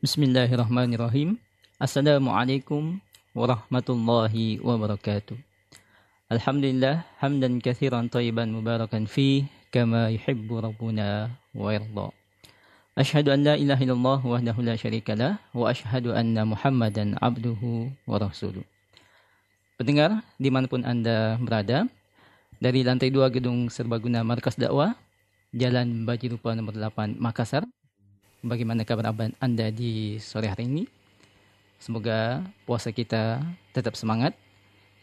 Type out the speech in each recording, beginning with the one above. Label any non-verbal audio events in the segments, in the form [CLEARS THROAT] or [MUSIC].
Bismillahirrahmanirrahim. Assalamualaikum warahmatullahi wabarakatuh. Alhamdulillah hamdan kathiran tayyiban mubarakan fi kama yuhibbu rabbuna wa yarda. Ashhadu an la ilaha illallah wahdahu la syarika lah wa ashhadu anna Muhammadan abduhu wa rasuluh. Pendengar di mana pun Anda berada, dari lantai dua gedung serbaguna Markas Dakwah, Jalan Baji Rupa nomor 8 Makassar, bagaimana kabar Anda di sore hari ini. Semoga puasa kita tetap semangat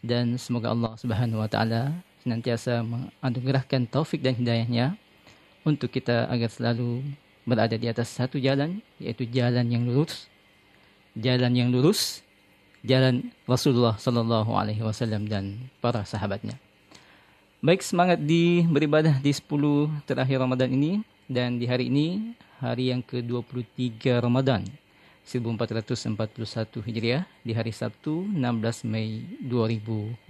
dan semoga Allah Subhanahu wa taala senantiasa menganugerahkan taufik dan hidayahnya untuk kita agar selalu berada di atas satu jalan yaitu jalan yang lurus. Jalan yang lurus, jalan Rasulullah sallallahu alaihi wasallam dan para sahabatnya. Baik semangat di beribadah di 10 terakhir Ramadan ini dan di hari ini hari yang ke-23 Ramadan 1441 Hijriah di hari Sabtu 16 Mei 2020.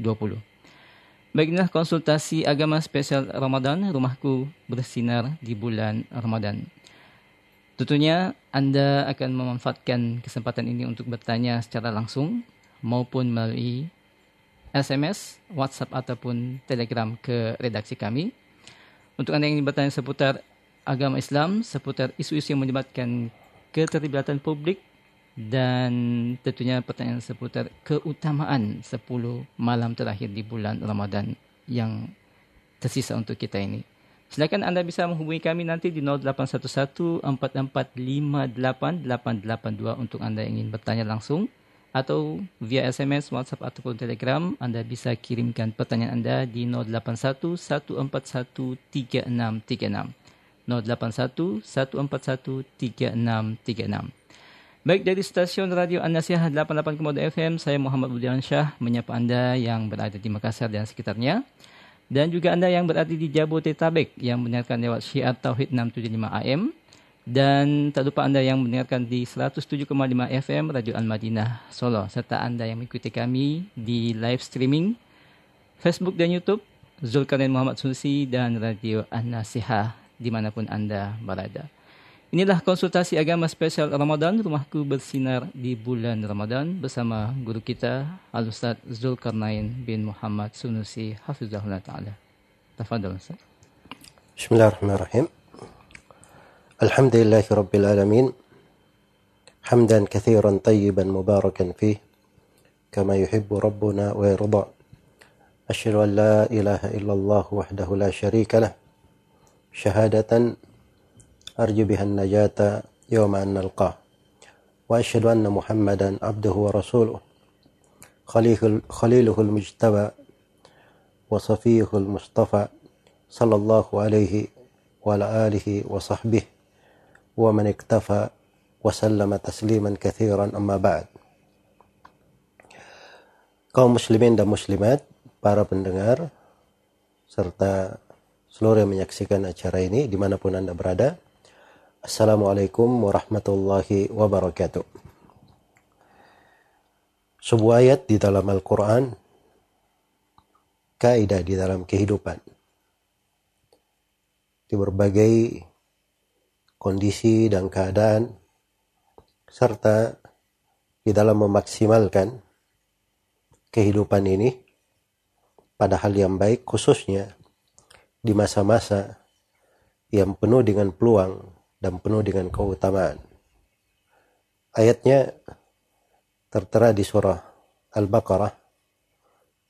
Baiklah konsultasi agama spesial Ramadan rumahku bersinar di bulan Ramadan. Tentunya Anda akan memanfaatkan kesempatan ini untuk bertanya secara langsung maupun melalui SMS, WhatsApp ataupun Telegram ke redaksi kami. Untuk Anda yang ingin bertanya seputar agama Islam seputar isu-isu yang melibatkan keterlibatan publik dan tentunya pertanyaan seputar keutamaan 10 malam terakhir di bulan Ramadan yang tersisa untuk kita ini. Silakan Anda bisa menghubungi kami nanti di 0811 4458 untuk Anda yang ingin bertanya langsung atau via SMS, WhatsApp ataupun Telegram Anda bisa kirimkan pertanyaan Anda di 081 141 3636. 081 141 3636. Baik dari stasiun Radio An-Nasihat 88 Komodo FM, saya Muhammad Budian Syah menyapa Anda yang berada di Makassar dan sekitarnya. Dan juga Anda yang berada di Jabodetabek yang mendengarkan lewat Syiar Tauhid 675 AM. Dan tak lupa Anda yang mendengarkan di 107,5 FM Radio Al-Madinah Solo. Serta Anda yang mengikuti kami di live streaming Facebook dan YouTube Zulkarnain Muhammad Susi dan Radio An-Nasihah di mana pun Anda berada. Inilah konsultasi agama spesial Ramadan, rumahku bersinar di bulan Ramadan bersama guru kita Al-Ustaz Zulkarnain bin Muhammad Sunusi Hafizahullah Ta'ala. Tafadol Ustaz. Bismillahirrahmanirrahim. Alhamdulillahi Rabbil Alamin. Hamdan kathiran tayyiban mubarakan fih. Kama yuhibbu Rabbuna wa yarda. Asyhadu an la ilaha illallah wahdahu la syarika lah. شهادة أرجو بها النجاة يوم أن نلقاه وأشهد أن محمدا عبده ورسوله خليله المجتبى وصفيه المصطفى صلى الله عليه وعلى آله وصحبه ومن اكتفى وسلم تسليما كثيرا أما بعد. kaum muslimin dan muslimat, para pendengar, serta seluruh yang menyaksikan acara ini di mana pun Anda berada. Assalamualaikum warahmatullahi wabarakatuh. Sebuah ayat di dalam Al-Quran, kaidah di dalam kehidupan. Di berbagai kondisi dan keadaan, serta di dalam memaksimalkan kehidupan ini pada hal yang baik khususnya di masa-masa yang penuh dengan peluang dan penuh dengan keutamaan. Ayatnya tertera di surah Al-Baqarah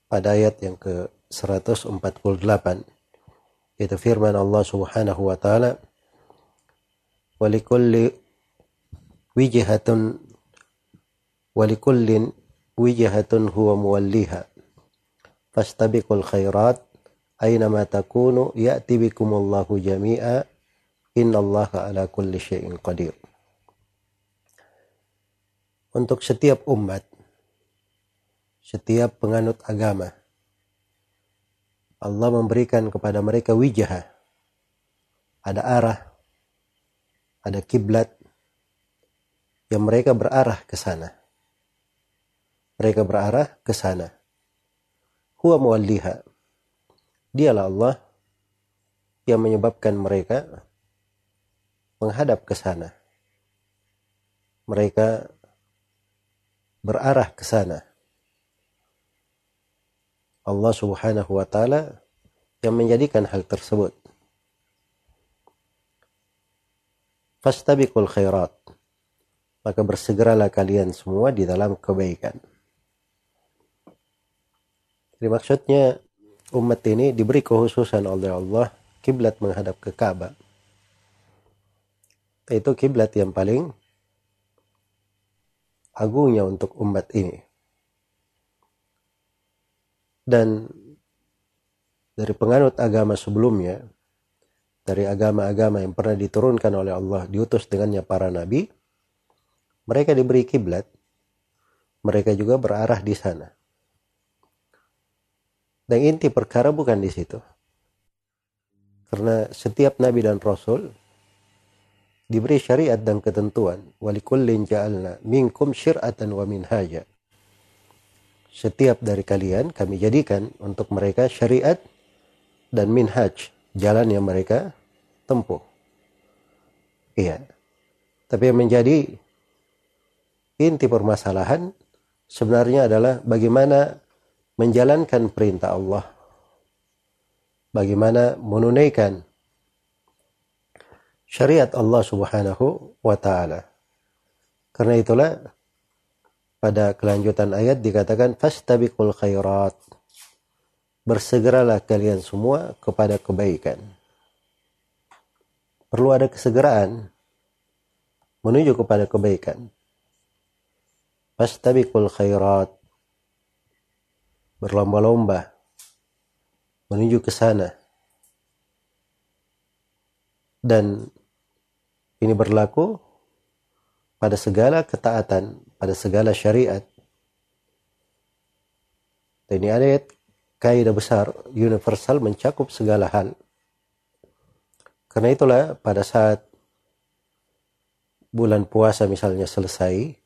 pada ayat yang ke-148 yaitu firman Allah Subhanahu wa taala walikulli wijhatun walikullin wijhatun huwa muwalliha fastabiqul khairat Aynama takunu ya'ti bikumullahu jami'a innallaha ala kulli syai'in qadir. Untuk setiap umat, setiap penganut agama, Allah memberikan kepada mereka wijah, ada arah, ada kiblat yang mereka berarah ke sana. Mereka berarah ke sana. Huwa muwalliha Dialah Allah yang menyebabkan mereka menghadap ke sana. mereka berarah ke sana. Allah Subhanahu wa taala yang menjadikan hal tersebut. Fastabiqul khairat. Maka bersegeralah kalian semua di dalam kebaikan. Jadi maksudnya umat ini diberi khususan oleh Allah kiblat menghadap ke Ka'bah. Itu kiblat yang paling agungnya untuk umat ini. Dan dari penganut agama sebelumnya, dari agama-agama yang pernah diturunkan oleh Allah, diutus dengannya para nabi, mereka diberi kiblat, mereka juga berarah di sana. Dan inti perkara bukan di situ. Karena setiap nabi dan rasul diberi syariat dan ketentuan. Walikullin ja'alna minkum syir'atan wa minhaja. Setiap dari kalian kami jadikan untuk mereka syariat dan minhaj, jalan yang mereka tempuh. Iya. Tapi yang menjadi inti permasalahan sebenarnya adalah bagaimana menjalankan perintah Allah. Bagaimana menunaikan syariat Allah Subhanahu wa taala. Karena itulah pada kelanjutan ayat dikatakan fastabiqul khairat. Bersegeralah kalian semua kepada kebaikan. Perlu ada kesegeraan menuju kepada kebaikan. Fastabiqul khairat berlomba-lomba menuju ke sana. Dan ini berlaku pada segala ketaatan, pada segala syariat. Dan ini ayat kaidah besar, universal mencakup segala hal. Karena itulah pada saat bulan puasa misalnya selesai,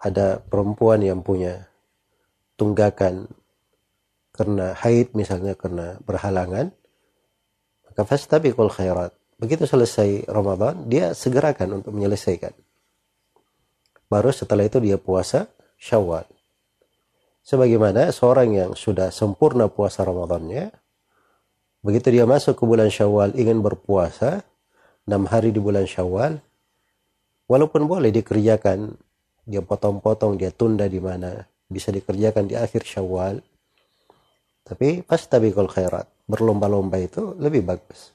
ada perempuan yang punya tunggakan karena haid misalnya karena berhalangan maka fastabiqul khairat. Begitu selesai Ramadan dia segerakan untuk menyelesaikan. Baru setelah itu dia puasa Syawal. Sebagaimana seorang yang sudah sempurna puasa Ramadannya begitu dia masuk ke bulan Syawal ingin berpuasa enam hari di bulan Syawal walaupun boleh dikerjakan dia potong-potong dia tunda di mana bisa dikerjakan di akhir syawal. Tapi pas tabiqul khairat berlomba-lomba itu lebih bagus.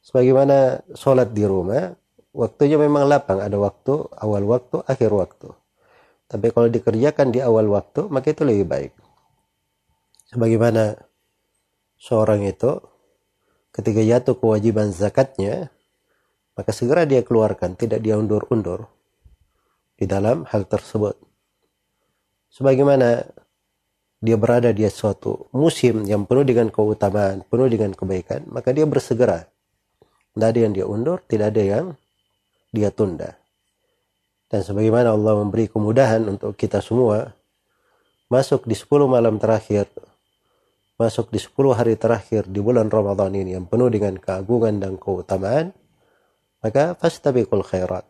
Sebagaimana sholat di rumah waktunya memang lapang. Ada waktu awal waktu akhir waktu. Tapi kalau dikerjakan di awal waktu maka itu lebih baik. Sebagaimana seorang itu ketika jatuh kewajiban zakatnya maka segera dia keluarkan tidak dia undur-undur di dalam hal tersebut sebagaimana dia berada di suatu musim yang penuh dengan keutamaan, penuh dengan kebaikan, maka dia bersegera. Tidak ada yang dia undur, tidak ada yang dia tunda. Dan sebagaimana Allah memberi kemudahan untuk kita semua, masuk di 10 malam terakhir, masuk di 10 hari terakhir di bulan Ramadan ini yang penuh dengan keagungan dan keutamaan, maka fastabiqul khairat.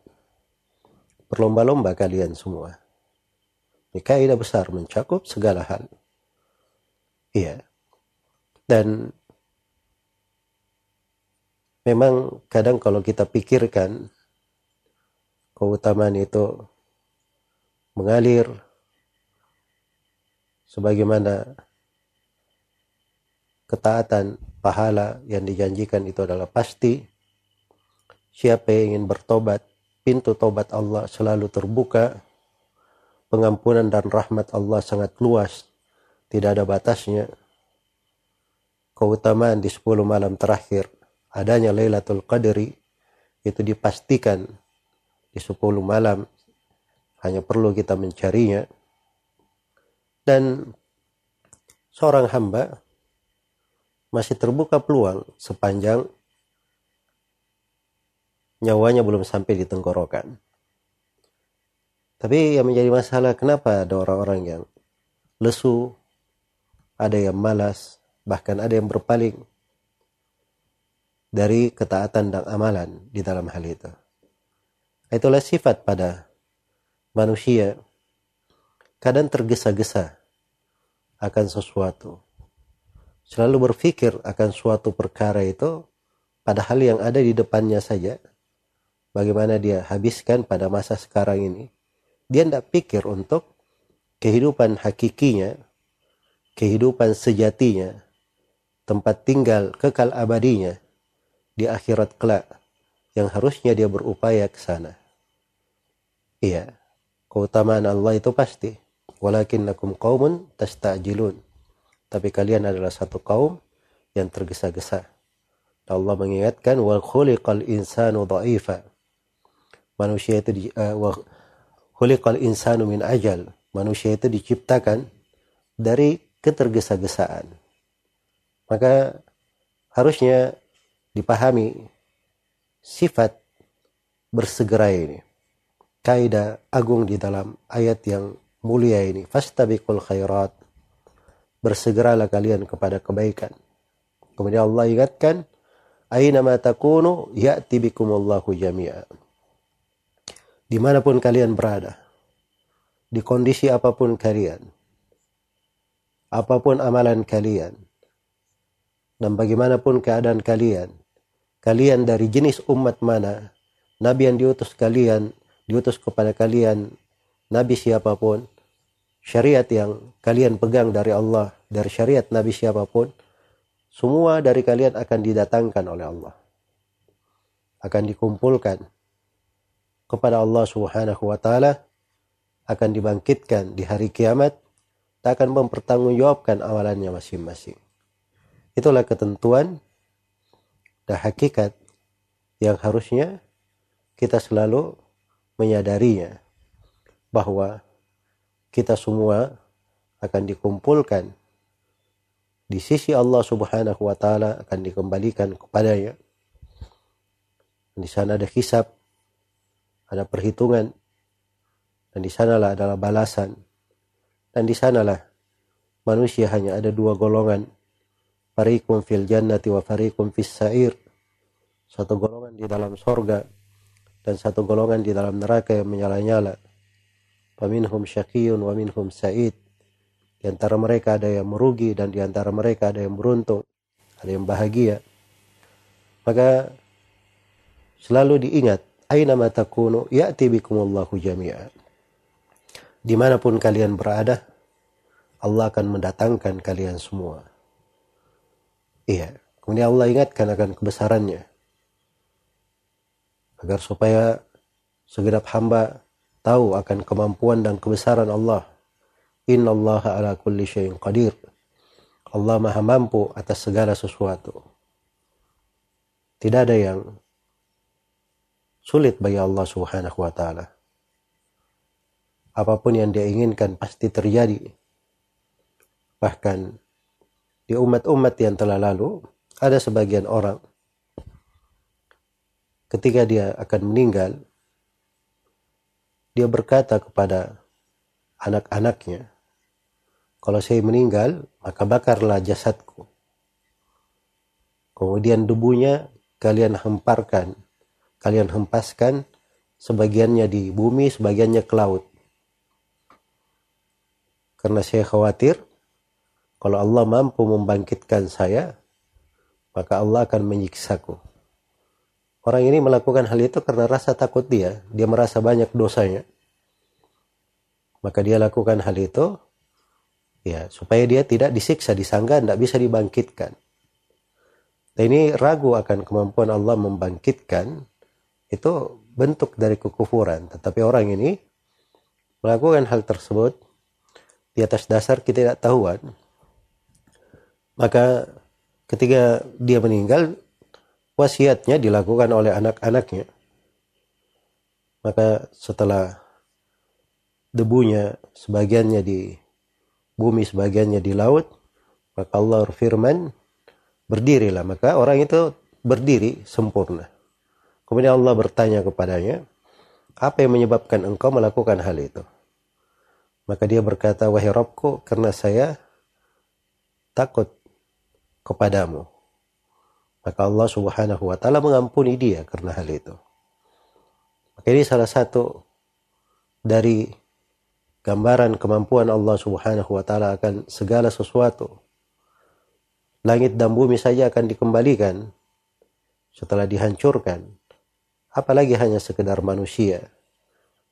Berlomba-lomba kalian semua. Ini kaidah besar mencakup segala hal. Iya. Dan memang kadang kalau kita pikirkan keutamaan itu mengalir sebagaimana ketaatan pahala yang dijanjikan itu adalah pasti siapa yang ingin bertobat pintu tobat Allah selalu terbuka pengampunan dan rahmat Allah sangat luas, tidak ada batasnya. Keutamaan di 10 malam terakhir, adanya Lailatul Qadri, itu dipastikan di 10 malam, hanya perlu kita mencarinya. Dan seorang hamba masih terbuka peluang sepanjang nyawanya belum sampai di tenggorokan. Tapi yang menjadi masalah kenapa ada orang-orang yang lesu, ada yang malas, bahkan ada yang berpaling dari ketaatan dan amalan di dalam hal itu. Itulah sifat pada manusia. Kadang tergesa-gesa akan sesuatu. Selalu berpikir akan suatu perkara itu pada hal yang ada di depannya saja. Bagaimana dia habiskan pada masa sekarang ini. Dia tidak pikir untuk kehidupan hakikinya, kehidupan sejatinya, tempat tinggal kekal abadinya di akhirat kelak yang harusnya dia berupaya ke sana. Iya, keutamaan Allah itu pasti. Walakinnakum qaumun tasta'jilun. Tapi kalian adalah satu kaum yang tergesa-gesa. Allah mengingatkan wal khuliqal insanu dha'ifa. Manusia itu di, uh, khuliqal insanu min ajal. Manusia itu diciptakan dari ketergesa-gesaan. Maka harusnya dipahami sifat bersegera ini kaidah agung di dalam ayat yang mulia ini. Fastabiqul khairat. Bersegeralah kalian kepada kebaikan. Kemudian Allah ingatkan, Aina ma takunu ya'ti bikumullahu jami'a. Di mana pun kalian berada, di kondisi apa pun kalian, apa pun amalan kalian, dan bagaimanapun keadaan kalian, kalian dari jenis umat mana, Nabi yang diutus kalian diutus kepada kalian nabi siapa pun, syariat yang kalian pegang dari Allah, dari syariat nabi siapa pun, semua dari kalian akan didatangkan oleh Allah. Akan dikumpulkan kepada Allah Subhanahu wa taala akan dibangkitkan di hari kiamat tak akan mempertanggungjawabkan amalannya masing-masing. Itulah ketentuan dan hakikat yang harusnya kita selalu menyadarinya bahwa kita semua akan dikumpulkan di sisi Allah Subhanahu wa taala akan dikembalikan kepadanya. Di sana ada hisab, ada perhitungan, dan di sanalah adalah balasan. Dan di sanalah manusia hanya ada dua golongan. Fariqum fil jannati wa fariqum fis sa'ir. Satu golongan di dalam sorga dan satu golongan di dalam neraka yang menyala-nyala. Paminhum syakiyun wa minhum sa'id. Di antara mereka ada yang merugi dan di antara mereka ada yang beruntung, ada yang bahagia. Maka selalu diingat, aina ma takunu ya'ti bikumullahu jami'a. Di mana pun kalian berada, Allah akan mendatangkan kalian semua. Iya. Kemudian Allah ingatkan akan kebesarannya agar supaya segenap hamba tahu akan kemampuan dan kebesaran Allah. Inna Allah ala kulli syai'in qadir. Allah maha mampu atas segala sesuatu. Tidak ada yang sulit bagi Allah subhanahu wa ta'ala. Apa pun yang dia inginkan pasti terjadi. Bahkan di umat-umat yang telah lalu, ada sebagian orang ketika dia akan meninggal, dia berkata kepada anak-anaknya, kalau saya meninggal, maka bakarlah jasadku. Kemudian debunya kalian hemparkan, kalian hempaskan, sebagiannya di bumi, sebagiannya ke laut. Karena saya khawatir, kalau Allah mampu membangkitkan saya, maka Allah akan menyiksaku. Orang ini melakukan hal itu karena rasa takut dia. Dia merasa banyak dosanya. Maka dia lakukan hal itu ya supaya dia tidak disiksa, disangka tidak bisa dibangkitkan. Dan ini ragu akan kemampuan Allah membangkitkan itu bentuk dari kekufuran. Tetapi orang ini melakukan hal tersebut di atas dasar ketidaktahuan. Maka ketika dia meninggal wasiatnya dilakukan oleh anak-anaknya. Maka setelah debunya sebagiannya di bumi, sebagiannya di laut, maka Allah berfirman, berdirilah. Maka orang itu berdiri sempurna. Kemudian Allah bertanya kepadanya, apa yang menyebabkan engkau melakukan hal itu? Maka dia berkata, wahai Robku, karena saya takut kepadamu maka Allah Subhanahu wa taala mengampuni dia karena hal itu. Maka ini salah satu dari gambaran kemampuan Allah Subhanahu wa taala akan segala sesuatu. Langit dan bumi saja akan dikembalikan setelah dihancurkan. Apalagi hanya sekedar manusia.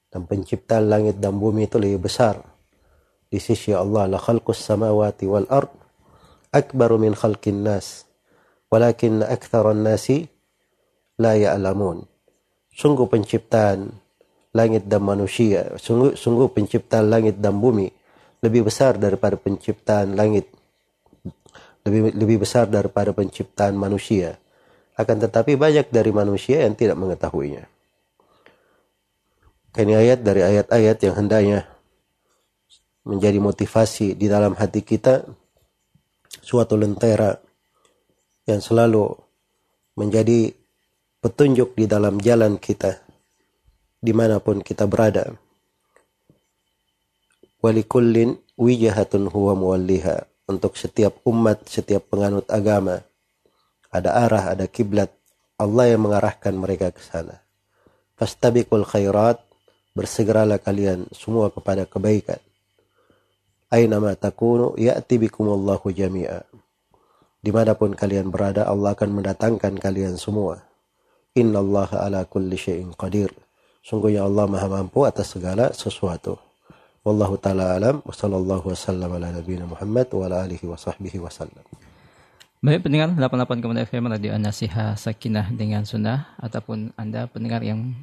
Dan penciptaan langit dan bumi itu lebih besar. Di sisi Allah la khalqus samawati wal ard akbaru min khalqin nas. Walakin aktharan nasi la ya'lamun. Sungguh penciptaan langit dan manusia sungguh sungguh penciptaan langit dan bumi lebih besar daripada penciptaan langit lebih lebih besar daripada penciptaan manusia akan tetapi banyak dari manusia yang tidak mengetahuinya. Ini ayat dari ayat-ayat yang hendaknya menjadi motivasi di dalam hati kita suatu lentera yang selalu menjadi petunjuk di dalam jalan kita di mana pun kita berada. Walikullin wijahatun huwa muwalliha untuk setiap umat setiap penganut agama ada arah ada kiblat Allah yang mengarahkan mereka ke sana fastabiqul khairat bersegeralah kalian semua kepada kebaikan Aynama takunu ya'ti bikumullahu jami'a. Di mana pun kalian berada, Allah akan mendatangkan kalian semua. Inna Allah ala kulli syai'in qadir. Sungguhnya Allah maha mampu atas segala sesuatu. Wallahu ta'ala alam wa sallallahu wasallam Muhammad wa ala alihi wa sahbihi wasallam. Baik pendengar 88 FM Radio An-Nasiha Sakinah dengan Sunnah ataupun Anda pendengar yang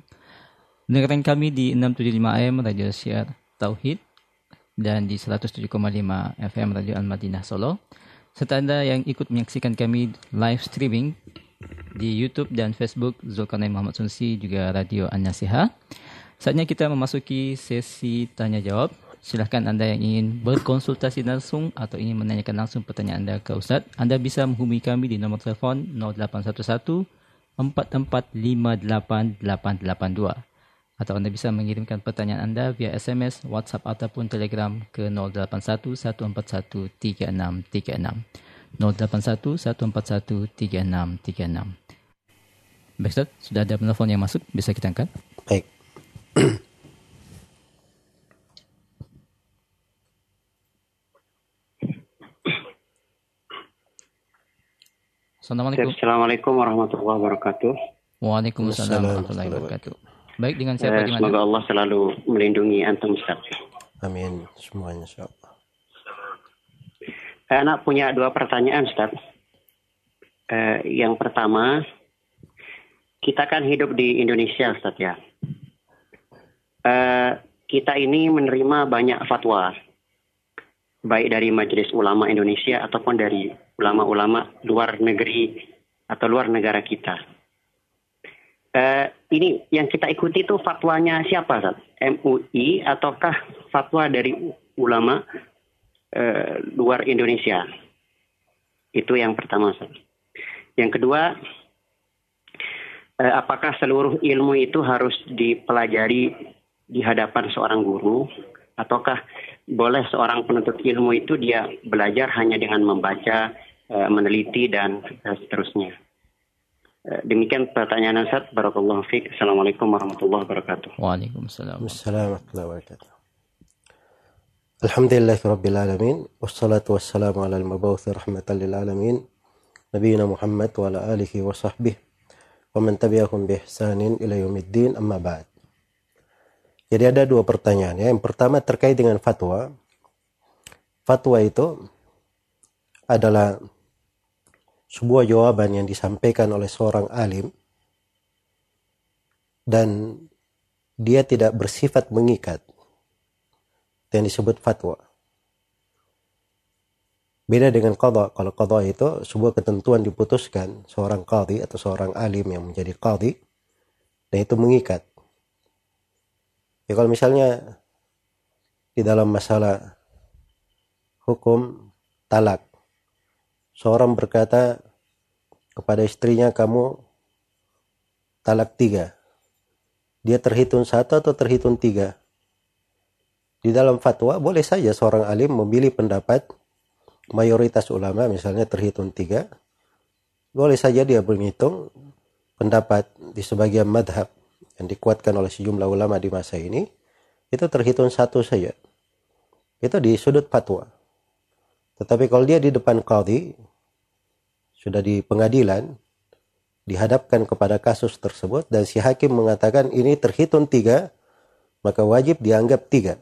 mendengarkan kami di 675 AM Radio Syiar Tauhid dan di 107,5 FM Radio Al-Madinah Solo. Serta Anda yang ikut menyaksikan kami live streaming di YouTube dan Facebook Zulkarnain Muhammad Sunsi juga Radio An-Nasiha. Saatnya kita memasuki sesi tanya jawab. Silahkan Anda yang ingin berkonsultasi langsung atau ingin menanyakan langsung pertanyaan Anda ke Ustaz, Anda bisa menghubungi kami di nombor telefon 0811 4458 atau Anda bisa mengirimkan pertanyaan Anda via SMS, WhatsApp ataupun Telegram ke 081 141 3636. 081 141 3636. Baik Ustaz, sudah ada penelpon yang masuk, bisa kita angkat? Baik. [CLEARS THROAT] Assalamualaikum. Assalamualaikum warahmatullahi wabarakatuh. Waalaikumsalam warahmatullahi wabarakatuh. Baik dengan siapa eh, Semoga Allah selalu melindungi antum Ustaz. Amin semuanya insyaallah. Eh, anak punya dua pertanyaan Ustaz. Eh, yang pertama, kita kan hidup di Indonesia Ustaz ya. Eh, kita ini menerima banyak fatwa. Baik dari Majelis Ulama Indonesia ataupun dari ulama-ulama luar negeri atau luar negara kita eh, ini yang kita ikuti itu fatwanya siapa, Ustaz? MUI ataukah fatwa dari ulama eh, luar Indonesia? Itu yang pertama, Ustaz. Yang kedua, eh, apakah seluruh ilmu itu harus dipelajari di hadapan seorang guru ataukah boleh seorang penuntut ilmu itu dia belajar hanya dengan membaca, eh, meneliti dan seterusnya? Eh, demikian pertanyaan Ustaz. Barakallahu fiik. Assalamualaikum warahmatullahi wabarakatuh. Waalaikumsalam. Assalamualaikum warahmatullahi wabarakatuh. Alhamdulillah Rabbil Alamin Wassalatu wassalamu ala al-mabawthi rahmatan lil alamin Nabiina Muhammad wa ala alihi wa sahbihi Wa man tabi'ahum bi ihsanin ila yaumiddin amma ba'd Jadi ada dua pertanyaan ya. Yang pertama terkait dengan fatwa Fatwa itu adalah sebuah jawaban yang disampaikan oleh seorang alim dan dia tidak bersifat mengikat yang disebut fatwa. Beda dengan qadha. Kalau qadha itu sebuah ketentuan diputuskan seorang qadhi atau seorang alim yang menjadi qadhi dan itu mengikat. Ya kalau misalnya di dalam masalah hukum talak seorang berkata kepada istrinya kamu talak tiga. Dia terhitung satu atau terhitung tiga. Di dalam fatwa boleh saja seorang alim memilih pendapat mayoritas ulama misalnya terhitung tiga. Boleh saja dia menghitung pendapat di sebagian madhab yang dikuatkan oleh sejumlah ulama di masa ini itu terhitung satu saja. Itu di sudut fatwa. Tetapi kalau dia di depan qadhi sudah di pengadilan dihadapkan kepada kasus tersebut dan si hakim mengatakan ini terhitung tiga maka wajib dianggap tiga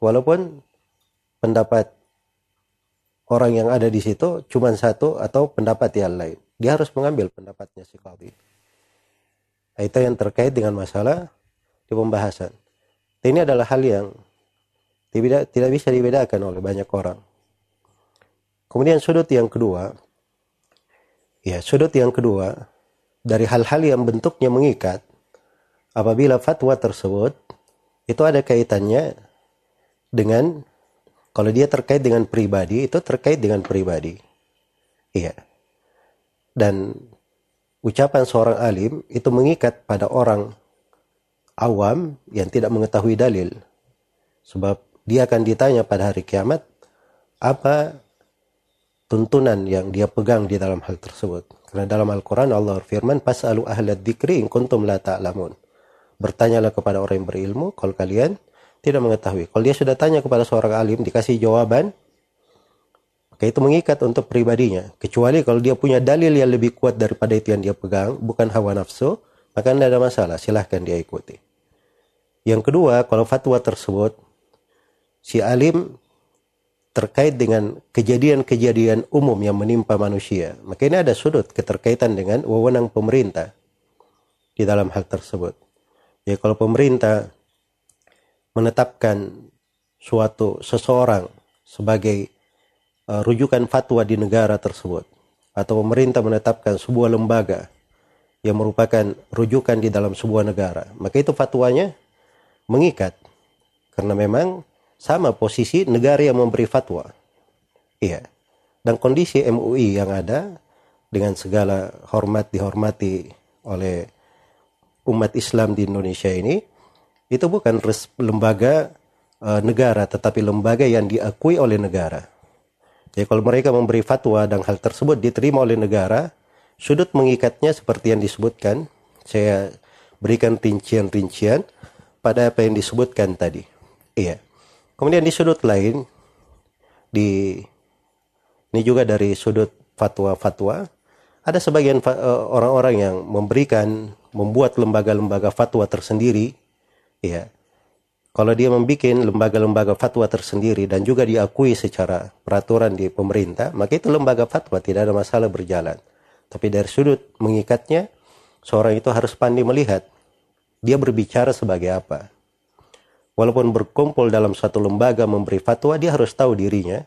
walaupun pendapat orang yang ada di situ cuma satu atau pendapat yang lain dia harus mengambil pendapatnya si qadhi itu yang terkait dengan masalah di pembahasan. Ini adalah hal yang tidak, tidak bisa dibedakan oleh banyak orang. Kemudian sudut yang kedua ya sudut yang kedua dari hal-hal yang bentuknya mengikat apabila fatwa tersebut itu ada kaitannya dengan kalau dia terkait dengan pribadi itu terkait dengan pribadi. Iya. Dan ucapan seorang alim itu mengikat pada orang awam yang tidak mengetahui dalil sebab dia akan ditanya pada hari kiamat apa tuntunan yang dia pegang di dalam hal tersebut. Karena dalam Al-Quran Allah firman, Pas'alu ahla dzikri in kuntum la ta'lamun. Bertanyalah kepada orang yang berilmu kalau kalian tidak mengetahui. Kalau dia sudah tanya kepada seorang alim, dikasih jawaban, maka itu mengikat untuk pribadinya. Kecuali kalau dia punya dalil yang lebih kuat daripada itu yang dia pegang, bukan hawa nafsu, maka tidak ada masalah, silahkan dia ikuti. Yang kedua, kalau fatwa tersebut, si alim terkait dengan kejadian-kejadian umum yang menimpa manusia. Maka ini ada sudut keterkaitan dengan wewenang pemerintah di dalam hal tersebut. Ya kalau pemerintah menetapkan suatu seseorang sebagai uh, rujukan fatwa di negara tersebut atau pemerintah menetapkan sebuah lembaga yang merupakan rujukan di dalam sebuah negara, maka itu fatwanya mengikat karena memang sama posisi negara yang memberi fatwa. Iya. Dan kondisi MUI yang ada dengan segala hormat dihormati oleh umat Islam di Indonesia ini itu bukan lembaga uh, negara tetapi lembaga yang diakui oleh negara. Jadi kalau mereka memberi fatwa dan hal tersebut diterima oleh negara, sudut mengikatnya seperti yang disebutkan, saya berikan rincian-rincian pada apa yang disebutkan tadi. Iya. Kemudian di sudut lain, di ini juga dari sudut fatwa-fatwa, ada sebagian eh, orang-orang yang memberikan, membuat lembaga-lembaga fatwa tersendiri, ya. Kalau dia membuat lembaga-lembaga fatwa tersendiri dan juga diakui secara peraturan di pemerintah, maka itu lembaga fatwa tidak ada masalah berjalan. Tapi dari sudut mengikatnya, seorang itu harus pandai melihat dia berbicara sebagai apa walaupun berkumpul dalam satu lembaga memberi fatwa, dia harus tahu dirinya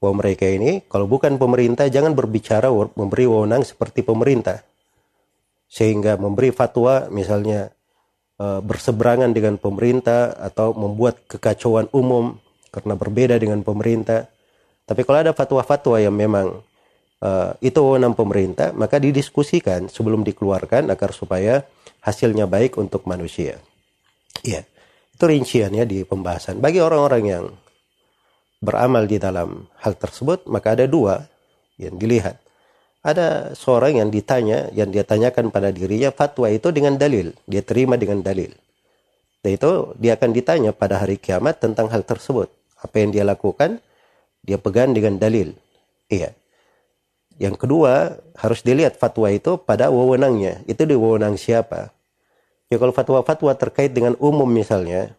bahwa mereka ini kalau bukan pemerintah jangan berbicara memberi wewenang seperti pemerintah. Sehingga memberi fatwa misalnya e, berseberangan dengan pemerintah atau membuat kekacauan umum karena berbeda dengan pemerintah. Tapi kalau ada fatwa-fatwa yang memang uh, itu wewenang pemerintah, maka didiskusikan sebelum dikeluarkan agar supaya hasilnya baik untuk manusia. Iya. Yeah. Itu rinciannya di pembahasan. Bagi orang-orang yang beramal di dalam hal tersebut, maka ada dua yang dilihat. Ada seorang yang ditanya, yang dia tanyakan pada dirinya fatwa itu dengan dalil. Dia terima dengan dalil. Dan itu dia akan ditanya pada hari kiamat tentang hal tersebut. Apa yang dia lakukan, dia pegang dengan dalil. Iya. Yang kedua, harus dilihat fatwa itu pada wewenangnya. Itu di wewenang siapa? Ya kalau fatwa-fatwa terkait dengan umum misalnya,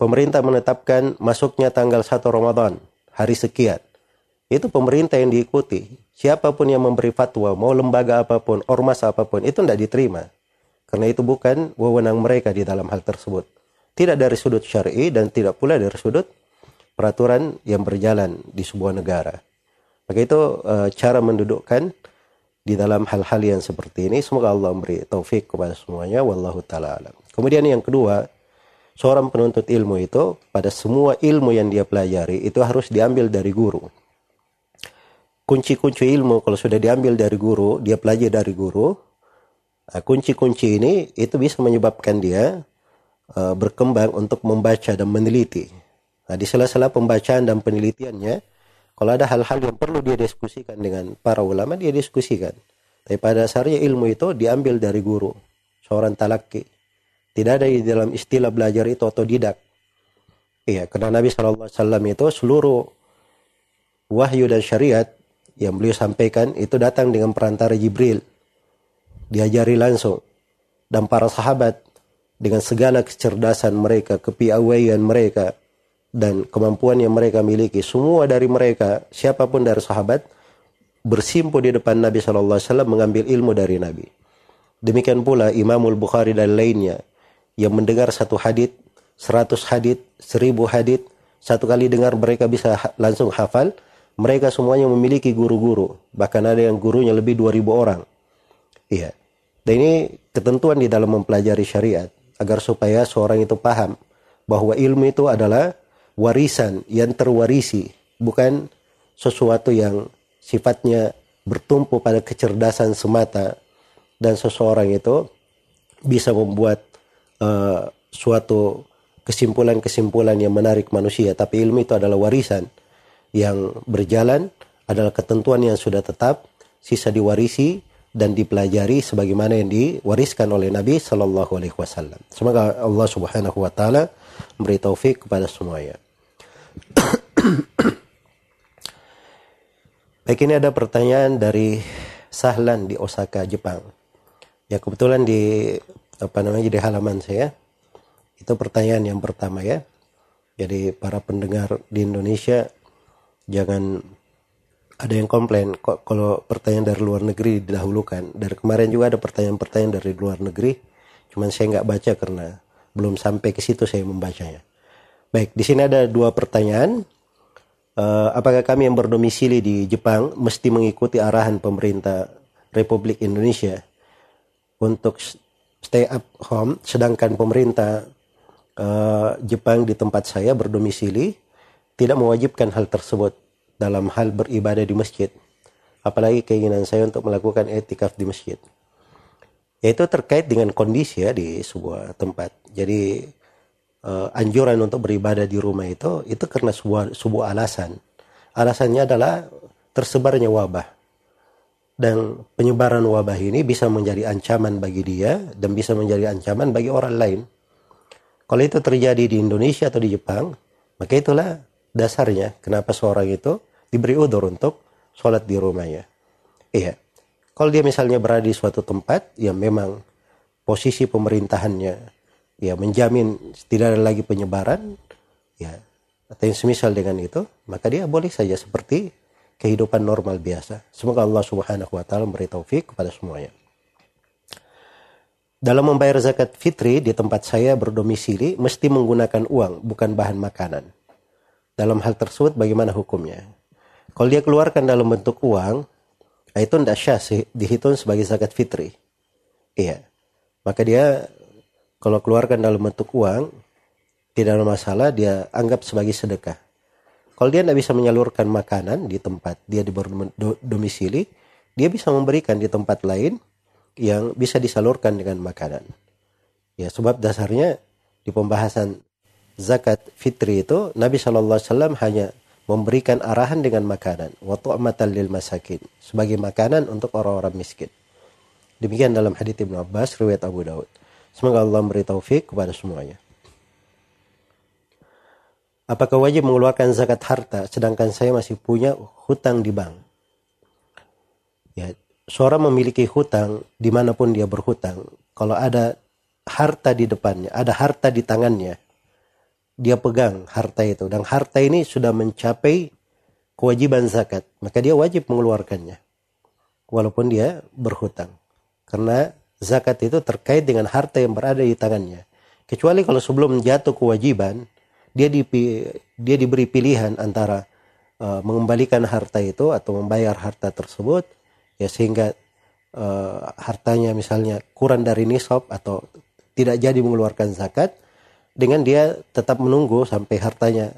pemerintah menetapkan masuknya tanggal 1 Ramadan, hari sekian. Itu pemerintah yang diikuti. Siapa pun yang memberi fatwa, mau lembaga apa pun, ormas apa pun, itu tidak diterima. Karena itu bukan wewenang mereka di dalam hal tersebut. Tidak dari sudut syar'i dan tidak pula dari sudut peraturan yang berjalan di sebuah negara. Maka itu e, cara mendudukkan di dalam hal-hal yang seperti ini. Semoga Allah memberi taufik kepada semuanya. Wallahu ta'ala alam. Kemudian yang kedua, seorang penuntut ilmu itu pada semua ilmu yang dia pelajari itu harus diambil dari guru. Kunci-kunci ilmu kalau sudah diambil dari guru, dia pelajari dari guru. Nah, kunci-kunci ini itu bisa menyebabkan dia uh, berkembang untuk membaca dan meneliti. Nah, di sela-sela pembacaan dan penelitiannya, kalau ada hal-hal yang perlu dia diskusikan dengan para ulama, dia diskusikan. Tapi pada dasarnya ilmu itu diambil dari guru, seorang talaki. Tidak ada di dalam istilah belajar itu otodidak. Iya, karena Nabi SAW itu seluruh wahyu dan syariat yang beliau sampaikan itu datang dengan perantara Jibril. Diajari langsung. Dan para sahabat dengan segala kecerdasan mereka, kepiawaian mereka, dan kemampuan yang mereka miliki, semua dari mereka, siapa pun dari sahabat, bersimpu di depan Nabi SAW mengambil ilmu dari Nabi. Demikian pula Imamul Bukhari dan lainnya yang mendengar satu hadith, seratus hadith, seribu hadith, satu kali dengar mereka bisa langsung hafal, mereka semuanya memiliki guru-guru, bahkan ada yang gurunya lebih 2000 orang. Iya. Dan ini ketentuan di dalam mempelajari syariat. Agar supaya seorang itu paham bahwa ilmu itu adalah warisan yang terwarisi, bukan sesuatu yang sifatnya bertumpu pada kecerdasan semata. Dan seseorang itu bisa membuat uh, suatu kesimpulan-kesimpulan yang menarik manusia. Tapi ilmu itu adalah warisan yang berjalan adalah ketentuan yang sudah tetap sisa diwarisi dan dipelajari sebagaimana yang diwariskan oleh Nabi Shallallahu Alaihi Wasallam. Semoga Allah Subhanahu Wa Taala memberi taufik kepada semuanya. [COUGHS] Baik ini ada pertanyaan dari Sahlan di Osaka, Jepang. Ya kebetulan di apa namanya di halaman saya. Itu pertanyaan yang pertama ya. Jadi para pendengar di Indonesia jangan ada yang komplain kok kalau pertanyaan dari luar negeri didahulukan. Dari kemarin juga ada pertanyaan-pertanyaan dari luar negeri. Cuman saya nggak baca karena belum sampai ke situ saya membacanya. Baik, di sini ada dua pertanyaan. Uh, apakah kami yang berdomisili di Jepang mesti mengikuti arahan pemerintah Republik Indonesia untuk stay up home, sedangkan pemerintah uh, Jepang di tempat saya berdomisili tidak mewajibkan hal tersebut dalam hal beribadah di masjid. Apalagi keinginan saya untuk melakukan etikaf di masjid. Yaitu terkait dengan kondisi ya di sebuah tempat. Jadi uh, anjuran untuk beribadah di rumah itu itu karena sebuah sebuah alasan. Alasannya adalah tersebarnya wabah. Dan penyebaran wabah ini bisa menjadi ancaman bagi dia dan bisa menjadi ancaman bagi orang lain. Kalau itu terjadi di Indonesia atau di Jepang, maka itulah dasarnya kenapa seorang itu diberi udur untuk sholat di rumahnya. Iya. Kalau dia misalnya berada di suatu tempat yang memang posisi pemerintahannya ya menjamin tidak ada lagi penyebaran ya atau yang semisal dengan itu maka dia boleh saja seperti kehidupan normal biasa semoga Allah Subhanahu wa taala memberi taufik kepada semuanya dalam membayar zakat fitri di tempat saya berdomisili mesti menggunakan uang bukan bahan makanan dalam hal tersebut bagaimana hukumnya kalau dia keluarkan dalam bentuk uang itu tidak syah dihitung sebagai zakat fitri iya maka dia kalau keluarkan dalam bentuk uang, tidak ada masalah, dia anggap sebagai sedekah. Kalau dia tidak bisa menyalurkan makanan di tempat dia di domisili, dia bisa memberikan di tempat lain yang bisa disalurkan dengan makanan. Ya, sebab dasarnya di pembahasan zakat fitri itu Nabi Shallallahu Alaihi Wasallam hanya memberikan arahan dengan makanan. Waktu lil masakin sebagai makanan untuk orang-orang miskin. Demikian dalam hadits Ibnu Abbas riwayat Abu Daud. Semoga Allah memberi taufik kepada semuanya. Apakah wajib mengeluarkan zakat harta sedangkan saya masih punya hutang di bank? Ya, seorang memiliki hutang di mana pun dia berhutang. Kalau ada harta di depannya, ada harta di tangannya, dia pegang harta itu. Dan harta ini sudah mencapai kewajiban zakat. Maka dia wajib mengeluarkannya. Walaupun dia berhutang. Karena zakat itu terkait dengan harta yang berada di tangannya. Kecuali kalau sebelum jatuh kewajiban, dia di, dia diberi pilihan antara uh, mengembalikan harta itu atau membayar harta tersebut, ya sehingga uh, hartanya misalnya kurang dari nisab atau tidak jadi mengeluarkan zakat, dengan dia tetap menunggu sampai hartanya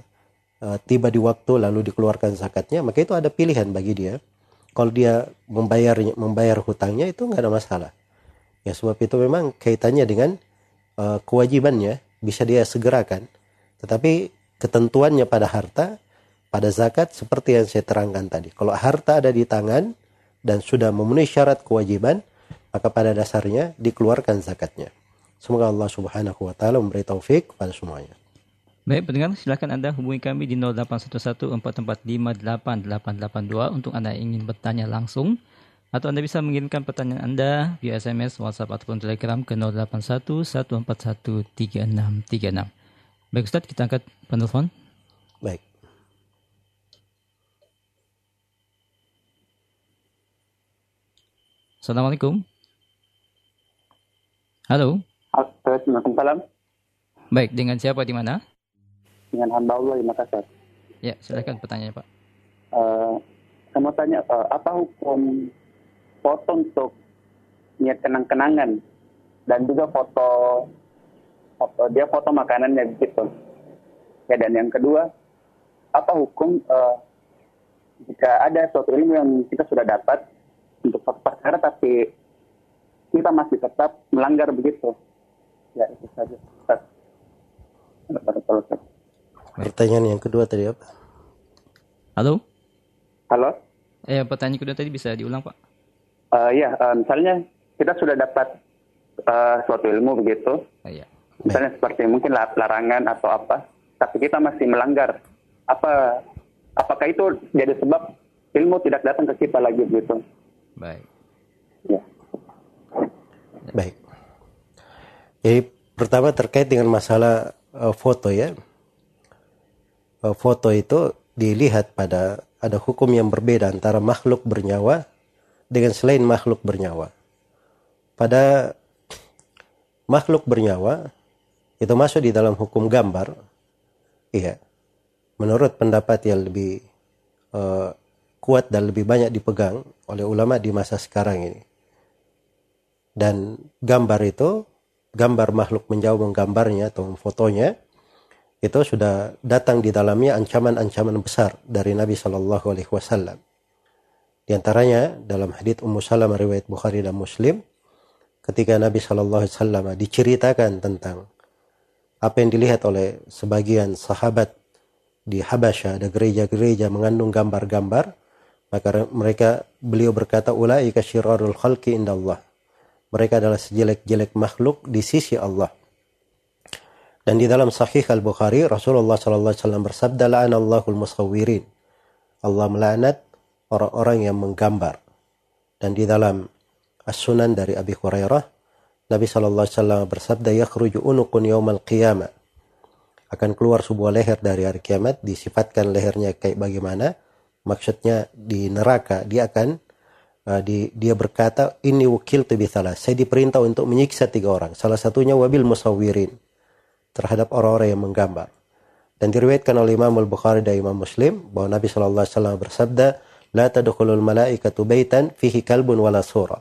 uh, tiba di waktu lalu dikeluarkan zakatnya, maka itu ada pilihan bagi dia. Kalau dia membayar membayar hutangnya itu nggak ada masalah. Ya sebab itu memang kaitannya dengan uh, kewajibannya bisa dia segerakan. Tetapi ketentuannya pada harta, pada zakat seperti yang saya terangkan tadi. Kalau harta ada di tangan dan sudah memenuhi syarat kewajiban, maka pada dasarnya dikeluarkan zakatnya. Semoga Allah Subhanahu wa taala memberi taufik kepada semuanya. Baik, pendengar, silakan Anda hubungi kami di 0811-445-8882 untuk Anda ingin bertanya langsung. Atau Anda bisa mengirimkan pertanyaan Anda via SMS, WhatsApp, ataupun Telegram ke 081-141-3636. Baik Ustaz, kita angkat penelpon. Baik. Assalamualaikum. Halo. Assalamualaikum. Baik, dengan siapa di mana? Dengan hamba Allah di Makassar. Ya, silakan pertanyaannya Pak. Uh, saya mau tanya, uh, apa hukum foto untuk niat kenang-kenangan dan juga foto, foto dia foto makanannya begitu. Ya dan yang kedua, apa hukum uh, jika ada suatu ilmu yang kita sudah dapat untuk suatu perkara tapi kita masih tetap melanggar begitu. Ya itu saja. Pertanyaan yang kedua tadi apa? Halo? Halo? Eh, pertanyaan kedua tadi bisa diulang, Pak? Uh, ya, uh, misalnya kita sudah dapat uh, suatu ilmu begitu. Uh, iya. Misalnya Baik. seperti mungkin larangan atau apa, tapi kita masih melanggar. Apa apakah itu jadi sebab ilmu tidak datang ke kita lagi begitu? Baik. Ya. Baik. Jadi pertama terkait dengan masalah uh, foto ya. Uh, foto itu dilihat pada ada hukum yang berbeda antara makhluk bernyawa dengan selain makhluk bernyawa. Pada makhluk bernyawa itu masuk di dalam hukum gambar. Iya. Menurut pendapat yang lebih uh, kuat dan lebih banyak dipegang oleh ulama di masa sekarang ini. Dan gambar itu, gambar makhluk menjauh menggambarnya atau fotonya, itu sudah datang di dalamnya ancaman-ancaman besar dari Nabi Shallallahu Alaihi Wasallam. Di antaranya dalam hadits Ummu Salamah riwayat Bukhari dan Muslim, ketika Nabi Shallallahu Alaihi Wasallam diceritakan tentang apa yang dilihat oleh sebagian sahabat di Habasyah ada gereja-gereja mengandung gambar-gambar maka mereka beliau berkata ulaika syirarul khalqi indallah mereka adalah sejelek-jelek makhluk di sisi Allah dan di dalam Sahih Al Bukhari Rasulullah Sallallahu Alaihi Wasallam bersabda la'anallahul musawwirin. Allah melaknat orang-orang yang menggambar. Dan di dalam As-Sunan dari Abi Hurairah Nabi Sallallahu Alaihi Wasallam bersabda yakhruju unuqun yaumal qiyamah akan keluar sebuah leher dari hari kiamat disifatkan lehernya kayak bagaimana maksudnya di neraka dia akan uh, di, dia berkata ini wakil tu saya diperintah untuk menyiksa tiga orang salah satunya wabil musawwirin terhadap orang-orang yang menggambar. Dan diriwayatkan oleh Imam Al-Bukhari dan Imam Muslim bahwa Nabi sallallahu alaihi wasallam bersabda, "La tadkhulul malaikatu baitan fihi kalbun wala sura."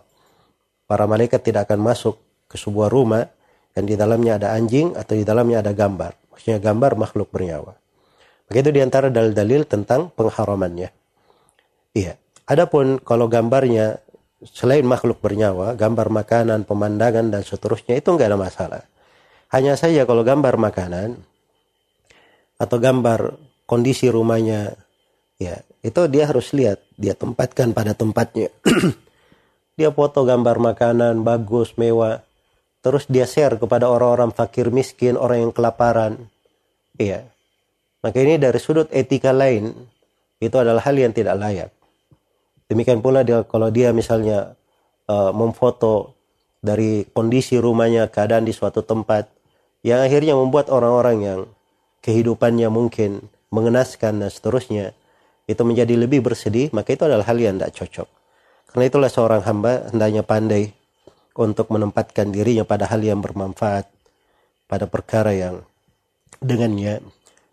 Para malaikat tidak akan masuk ke sebuah rumah dan di dalamnya ada anjing atau di dalamnya ada gambar. Maksudnya gambar makhluk bernyawa. Begitu di antara dalil-dalil tentang pengharamannya. Iya. Adapun kalau gambarnya selain makhluk bernyawa, gambar makanan, pemandangan dan seterusnya itu enggak ada masalah. Hanya saja kalau gambar makanan atau gambar kondisi rumahnya ya itu dia harus lihat dia tempatkan pada tempatnya. [CLEARS THROAT] Dia foto gambar makanan bagus mewah terus dia share kepada orang-orang fakir miskin orang yang kelaparan. Iya. Maka ini dari sudut etika lain itu adalah hal yang tidak layak demikian pula dia kalau dia misalnya uh, memfoto dari kondisi rumahnya keadaan di suatu tempat yang akhirnya membuat orang-orang yang kehidupannya mungkin mengenaskan dan seterusnya itu menjadi lebih bersedih maka itu adalah hal yang tidak cocok. Karena itulah seorang hamba hendaknya pandai untuk menempatkan dirinya pada hal yang bermanfaat pada perkara yang dengannya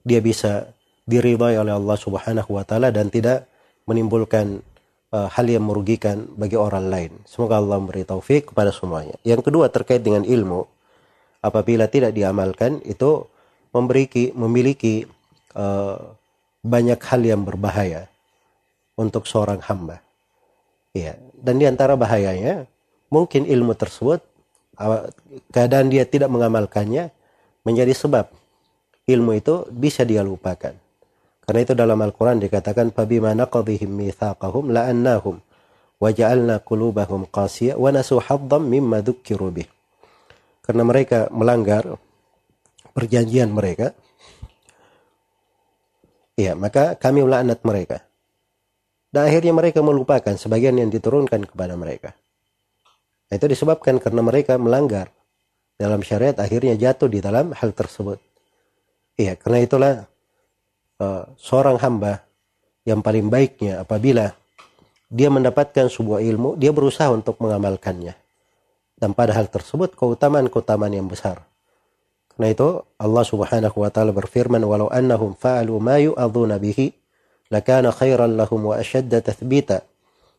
dia bisa diridhai oleh Allah Subhanahu wa taala dan tidak menimbulkan uh, hal yang merugikan bagi orang lain. Semoga Allah memberi taufik kepada semuanya. Yang kedua terkait dengan ilmu, apabila tidak diamalkan itu memiliki memiliki uh, banyak hal yang berbahaya untuk seorang hamba. Ya, dan di antara bahayanya mungkin ilmu tersebut uh, keadaan dia tidak mengamalkannya menjadi sebab ilmu itu bisa dia lupakan. Karena itu dalam Al-Quran dikatakan فَبِمَا نَقَضِهِمْ مِيثَاقَهُمْ لَأَنَّهُمْ وَجَعَلْنَا قُلُوبَهُمْ قَاسِيَةً وَنَسُوا حَظًّا مِمَّا ذُكِّرُوا بِهِ karena mereka melanggar perjanjian mereka, ya maka kami melaknat mereka. Dan akhirnya mereka melupakan sebagian yang diturunkan kepada mereka. Nah, itu disebabkan karena mereka melanggar dalam syariat akhirnya jatuh di dalam hal tersebut. Iya, karena itulah uh, seorang hamba yang paling baiknya apabila dia mendapatkan sebuah ilmu, dia berusaha untuk mengamalkannya. Dan pada hal tersebut keutamaan-keutamaan yang besar. Karena itu Allah Subhanahu wa taala berfirman walau annahum fa'alu ma yu'adhuna bihi lakana khairan lahum wa ashadda tathbita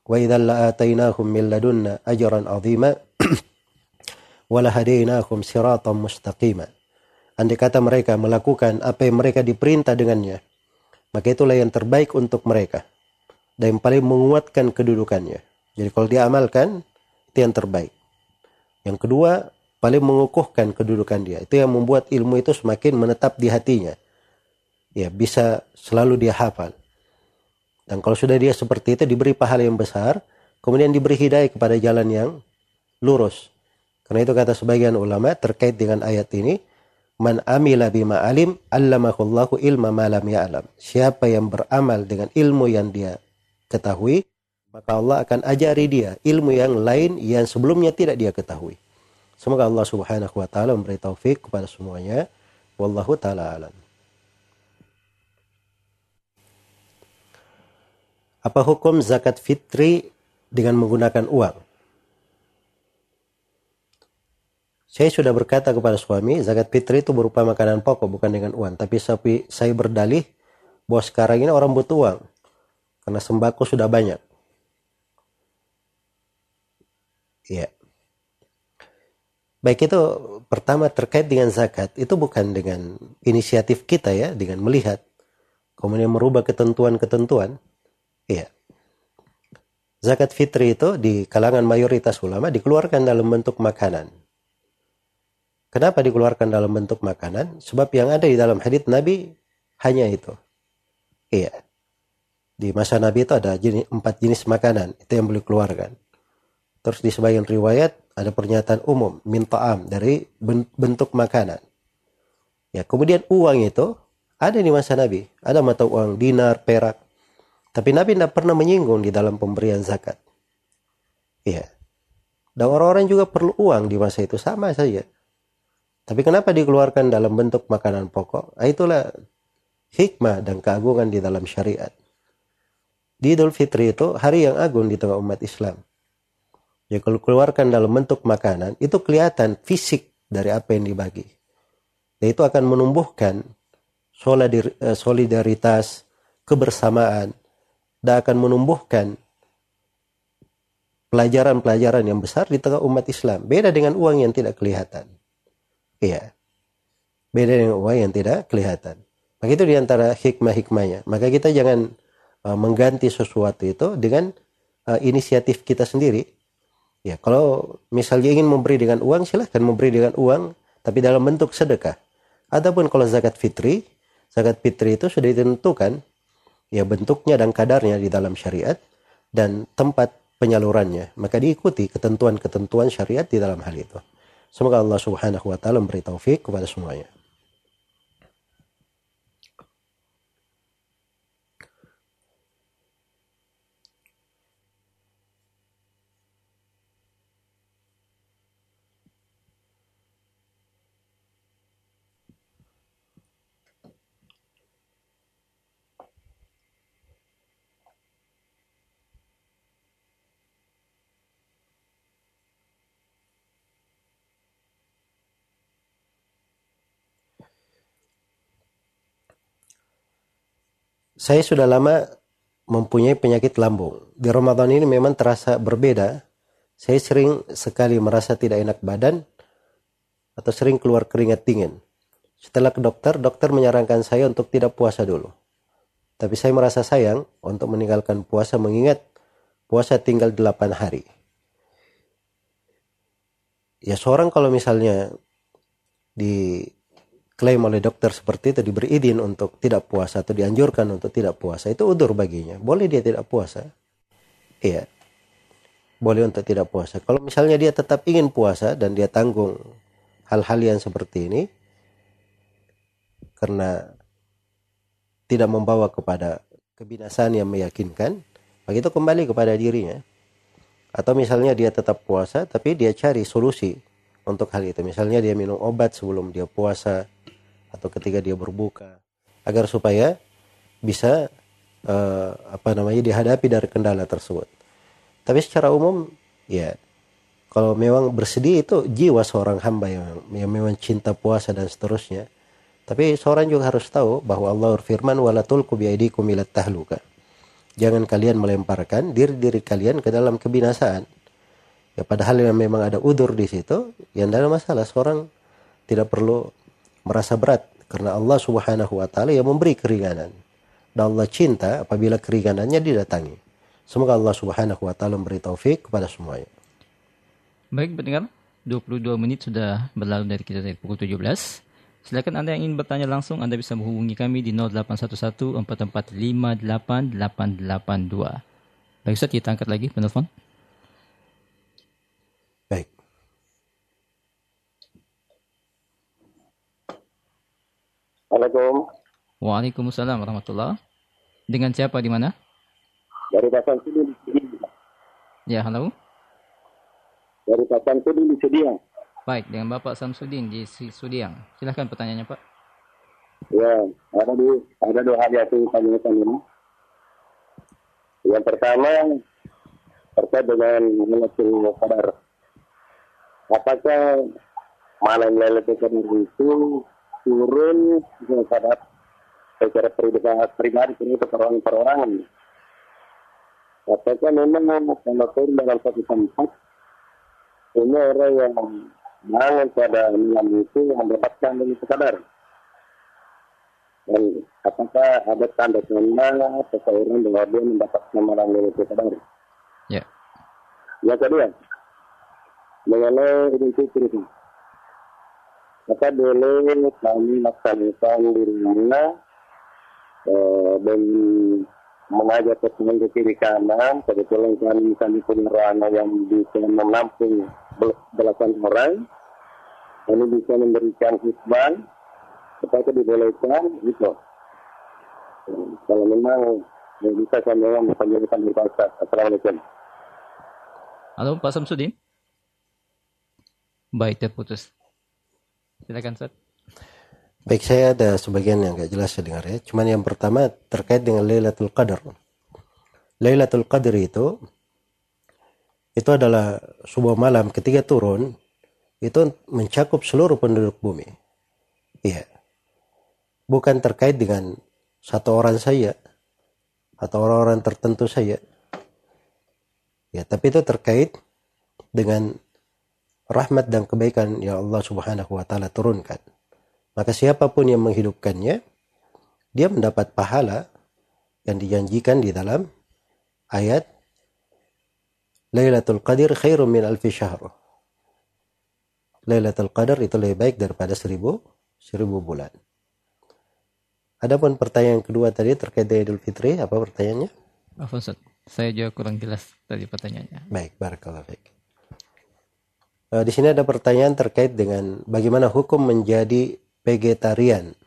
wa idzan la'atainahum min ladunna ajran 'azima [CLEARS THROAT] wa lahadainahum siratan mustaqima. Andai kata mereka melakukan apa yang mereka diperintah dengannya, maka itulah yang terbaik untuk mereka dan yang paling menguatkan kedudukannya. Jadi kalau dia amalkan, itu yang terbaik. Yang kedua, paling mengukuhkan kedudukan dia. Itu yang membuat ilmu itu semakin menetap di hatinya. Ya, bisa selalu dia hafal. Dan kalau sudah dia seperti itu diberi pahala yang besar, kemudian diberi hidayah kepada jalan yang lurus. Karena itu kata sebagian ulama terkait dengan ayat ini, Man amila bima alim, allamakullahu ilma malam ya'lam. Siapa yang beramal dengan ilmu yang dia ketahui, maka Allah akan ajari dia ilmu yang lain yang sebelumnya tidak dia ketahui. Semoga Allah Subhanahu wa taala memberi taufik kepada semuanya. Wallahu taala alam. Apa hukum zakat fitri dengan menggunakan uang? Saya sudah berkata kepada suami, zakat fitri itu berupa makanan pokok, bukan dengan uang. Tapi saya berdalih bahwa sekarang ini orang butuh uang. Karena sembako sudah banyak. Ya. Baik itu pertama terkait dengan zakat, itu bukan dengan inisiatif kita ya, dengan melihat. Kemudian merubah ketentuan-ketentuan. Iya. Zakat fitri itu di kalangan mayoritas ulama dikeluarkan dalam bentuk makanan Kenapa dikeluarkan dalam bentuk makanan? Sebab yang ada di dalam hadits Nabi hanya itu. Iya. Di masa Nabi itu ada jenis, empat jenis makanan. Itu yang boleh keluarkan. Terus di sebagian riwayat ada pernyataan umum. Minta'am dari bentuk makanan. Ya, kemudian uang itu ada di masa Nabi. Ada mata uang dinar, perak. Tapi Nabi tidak pernah menyinggung di dalam pemberian zakat. Iya. Dan orang-orang juga perlu uang di masa itu sama saja. Tapi kenapa dikeluarkan dalam bentuk makanan pokok? Ah, itulah hikmah dan keagungan di dalam syariat. Di Idul Fitri itu hari yang agung di tengah umat Islam. Ya kalau keluarkan dalam bentuk makanan, itu kelihatan fisik dari apa yang dibagi. Dan itu akan menumbuhkan eh, solidaritas, kebersamaan, dan akan menumbuhkan pelajaran-pelajaran yang besar di tengah umat Islam. Beda dengan uang yang tidak kelihatan. Iya. Beda dengan uang yang tidak kelihatan. Maka itu di antara hikmah-hikmahnya. Maka kita jangan uh, mengganti sesuatu itu dengan uh, inisiatif kita sendiri. Ya, kalau misalnya ingin memberi dengan uang, silahkan memberi dengan uang, tapi dalam bentuk sedekah. Adapun kalau zakat fitri, zakat fitri itu sudah ditentukan ya bentuknya dan kadarnya di dalam syariat dan tempat penyalurannya. Maka diikuti ketentuan-ketentuan syariat di dalam hal itu. Semoga Allah Subhanahu wa taala memberi taufik kepada semuanya. Saya sudah lama mempunyai penyakit lambung. Di Ramadan ini memang terasa berbeda. Saya sering sekali merasa tidak enak badan atau sering keluar keringat dingin. Setelah ke dokter, dokter menyarankan saya untuk tidak puasa dulu. Tapi saya merasa sayang untuk meninggalkan puasa mengingat puasa tinggal 8 hari. Ya seorang kalau misalnya di diklaim oleh dokter seperti itu diberi izin untuk tidak puasa atau dianjurkan untuk tidak puasa itu udur baginya boleh dia tidak puasa iya boleh untuk tidak puasa kalau misalnya dia tetap ingin puasa dan dia tanggung hal-hal yang seperti ini karena tidak membawa kepada kebinasaan yang meyakinkan, maka itu kembali kepada dirinya. Atau misalnya dia tetap puasa, tapi dia cari solusi untuk hal itu. Misalnya dia minum obat sebelum dia puasa, atau ketika dia berbuka, agar supaya bisa uh, apa namanya dihadapi dari kendala tersebut. Tapi secara umum, ya kalau memang bersedih itu jiwa seorang hamba yang, yang memang cinta puasa dan seterusnya tapi seorang juga harus tahu bahwa Allah berfirman wala tulqu biaidikum ila tahluka. Jangan kalian melemparkan diri-diri kalian ke dalam kebinasaan. Ya padahal memang ada udur di situ, yang dalam masalah seorang tidak perlu merasa berat karena Allah Subhanahu wa taala yang memberi keringanan. Dan Allah cinta apabila keringanannya didatangi. Semoga Allah Subhanahu wa taala memberi taufik kepada semuanya. Baik pendengar, 22 menit sudah berlalu dari kita dari pukul 17. Silakan Anda yang ingin bertanya langsung, Anda bisa menghubungi kami di 0811 445 Baik Ustaz, kita angkat lagi penelpon. Baik. Assalamualaikum. Waalaikumsalam warahmatullah. Dengan siapa di mana? Dari Pasan Sudin. Ya, halo. Dari Pasan Sudin di Sedia. Baik, dengan Bapak Samsudin di Sudiang. Silahkan pertanyaannya Pak. Ya, ada dua, ada dua hal yang saya tanyakan ini. Yang pertama, terkait dengan Lailatul Qadar. Apakah malam Lailatul Qadar itu turun pada secara pribadi itu perorangan-perorangan? Apakah memang kalau turun dalam satu tempat, ini orang yang Jangan pada malam itu mendapatkan dari sekadar. Dan apakah ada tanda-tanda seseorang bahwa dia mendapatkan malam itu sekadar? Ya. Yang kedua, mengenai Idul Fitri itu. Maka boleh kami laksanakan di rumah eh, dan mengajak teman ke kiri kanan. Kebetulan kami kami punya ruangan yang bisa menampung belasan orang. Ini bisa memberikan hikmah supaya dibolehkan gitu. Kalau memang bisa saya memang menjadikan di pasar Assalamualaikum. Halo Pak Samsudin. Baik terputus Silakan Ustaz Baik, saya ada sebagian yang gak jelas saya dengar ya. Cuman yang pertama terkait dengan Lailatul Qadar. Lailatul Qadar itu itu adalah sebuah malam ketika turun itu mencakup seluruh penduduk bumi. Iya. Bukan terkait dengan satu orang saja atau orang-orang tertentu saja. Ya, tapi itu terkait dengan rahmat dan kebaikan yang Allah Subhanahu wa taala turunkan. Maka siapa pun yang menghidupkannya, dia mendapat pahala yang dijanjikan di dalam ayat Lailatul Qadar khairum min alfi syahr. Lailatul Qadar itu lebih baik daripada seribu, seribu bulan. Adapun pertanyaan kedua tadi terkait dengan Idul Fitri, apa pertanyaannya? Maaf Ustaz, saya juga kurang jelas tadi pertanyaannya. Baik, barakallah baik. Uh, di sini ada pertanyaan terkait dengan bagaimana hukum menjadi vegetarian,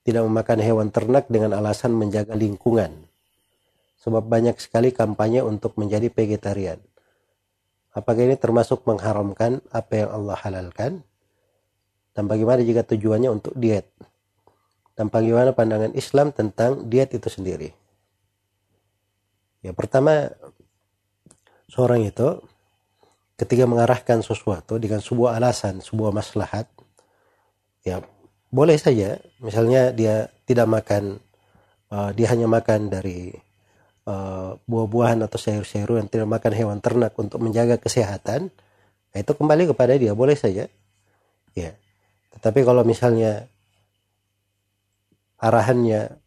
tidak memakan hewan ternak dengan alasan menjaga lingkungan. Sebab banyak sekali kampanye untuk menjadi vegetarian. Apakah ini termasuk mengharamkan apa yang Allah halalkan? Dan bagaimana jika tujuannya untuk diet? Dan bagaimana pandangan Islam tentang diet itu sendiri? Ya pertama, seorang itu ketika mengarahkan sesuatu dengan sebuah alasan, sebuah maslahat, ya boleh saja. Misalnya dia tidak makan, uh, dia hanya makan dari uh, buah-buahan atau sayur-sayur yang tidak makan hewan ternak untuk menjaga kesehatan, nah itu kembali kepada dia boleh saja. Ya. Tetapi kalau misalnya arahannya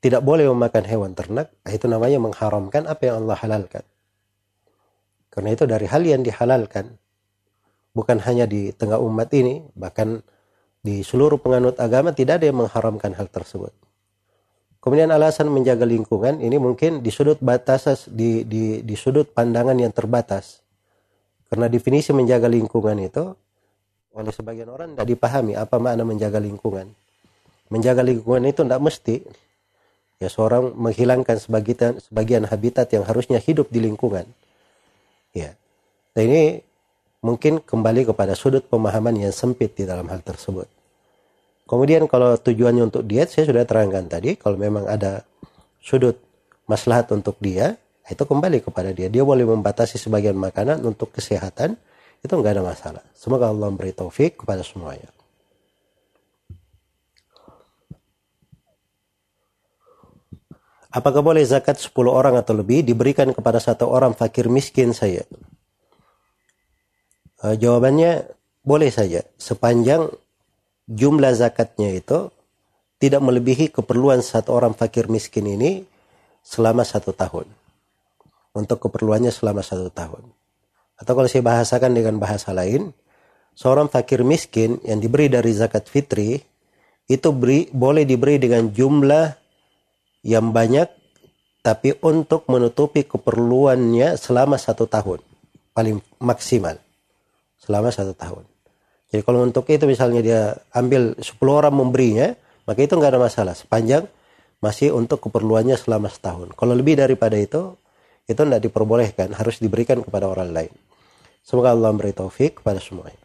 tidak boleh memakan hewan ternak, nah itu namanya mengharamkan apa yang Allah halalkan. Karena itu dari hal yang dihalalkan, bukan hanya di tengah umat ini, bahkan di seluruh penganut agama tidak ada yang mengharamkan hal tersebut. Kemudian alasan menjaga lingkungan ini mungkin di sudut batas di, di, di sudut pandangan yang terbatas. Karena definisi menjaga lingkungan itu oleh sebagian orang tidak dipahami apa makna menjaga lingkungan. Menjaga lingkungan itu tidak mesti ya seorang menghilangkan sebagian sebagian habitat yang harusnya hidup di lingkungan. Ya. Nah ini mungkin kembali kepada sudut pemahaman yang sempit di dalam hal tersebut. Kemudian kalau tujuannya untuk diet saya sudah terangkan tadi kalau memang ada sudut maslahat untuk dia itu kembali kepada dia. Dia boleh membatasi sebagian makanan untuk kesehatan itu enggak ada masalah. Semoga Allah memberi taufik kepada semuanya. Apakah boleh zakat 10 orang atau lebih diberikan kepada satu orang fakir miskin saya? Uh, jawabannya boleh saja sepanjang jumlah zakatnya itu tidak melebihi keperluan satu orang fakir miskin ini selama satu tahun. Untuk keperluannya selama satu tahun. Atau kalau saya bahasakan dengan bahasa lain, seorang fakir miskin yang diberi dari zakat fitri itu beri, boleh diberi dengan jumlah yang banyak tapi untuk menutupi keperluannya selama satu tahun. Paling maksimal selama satu tahun. Jadi kalau untuk itu misalnya dia ambil 10 orang memberinya maka itu nggak ada masalah. Sepanjang masih untuk keperluannya selama setahun. Kalau lebih daripada itu itu tidak diperbolehkan. Harus diberikan kepada orang lain. Semoga Allah memberi taufik kepada semuanya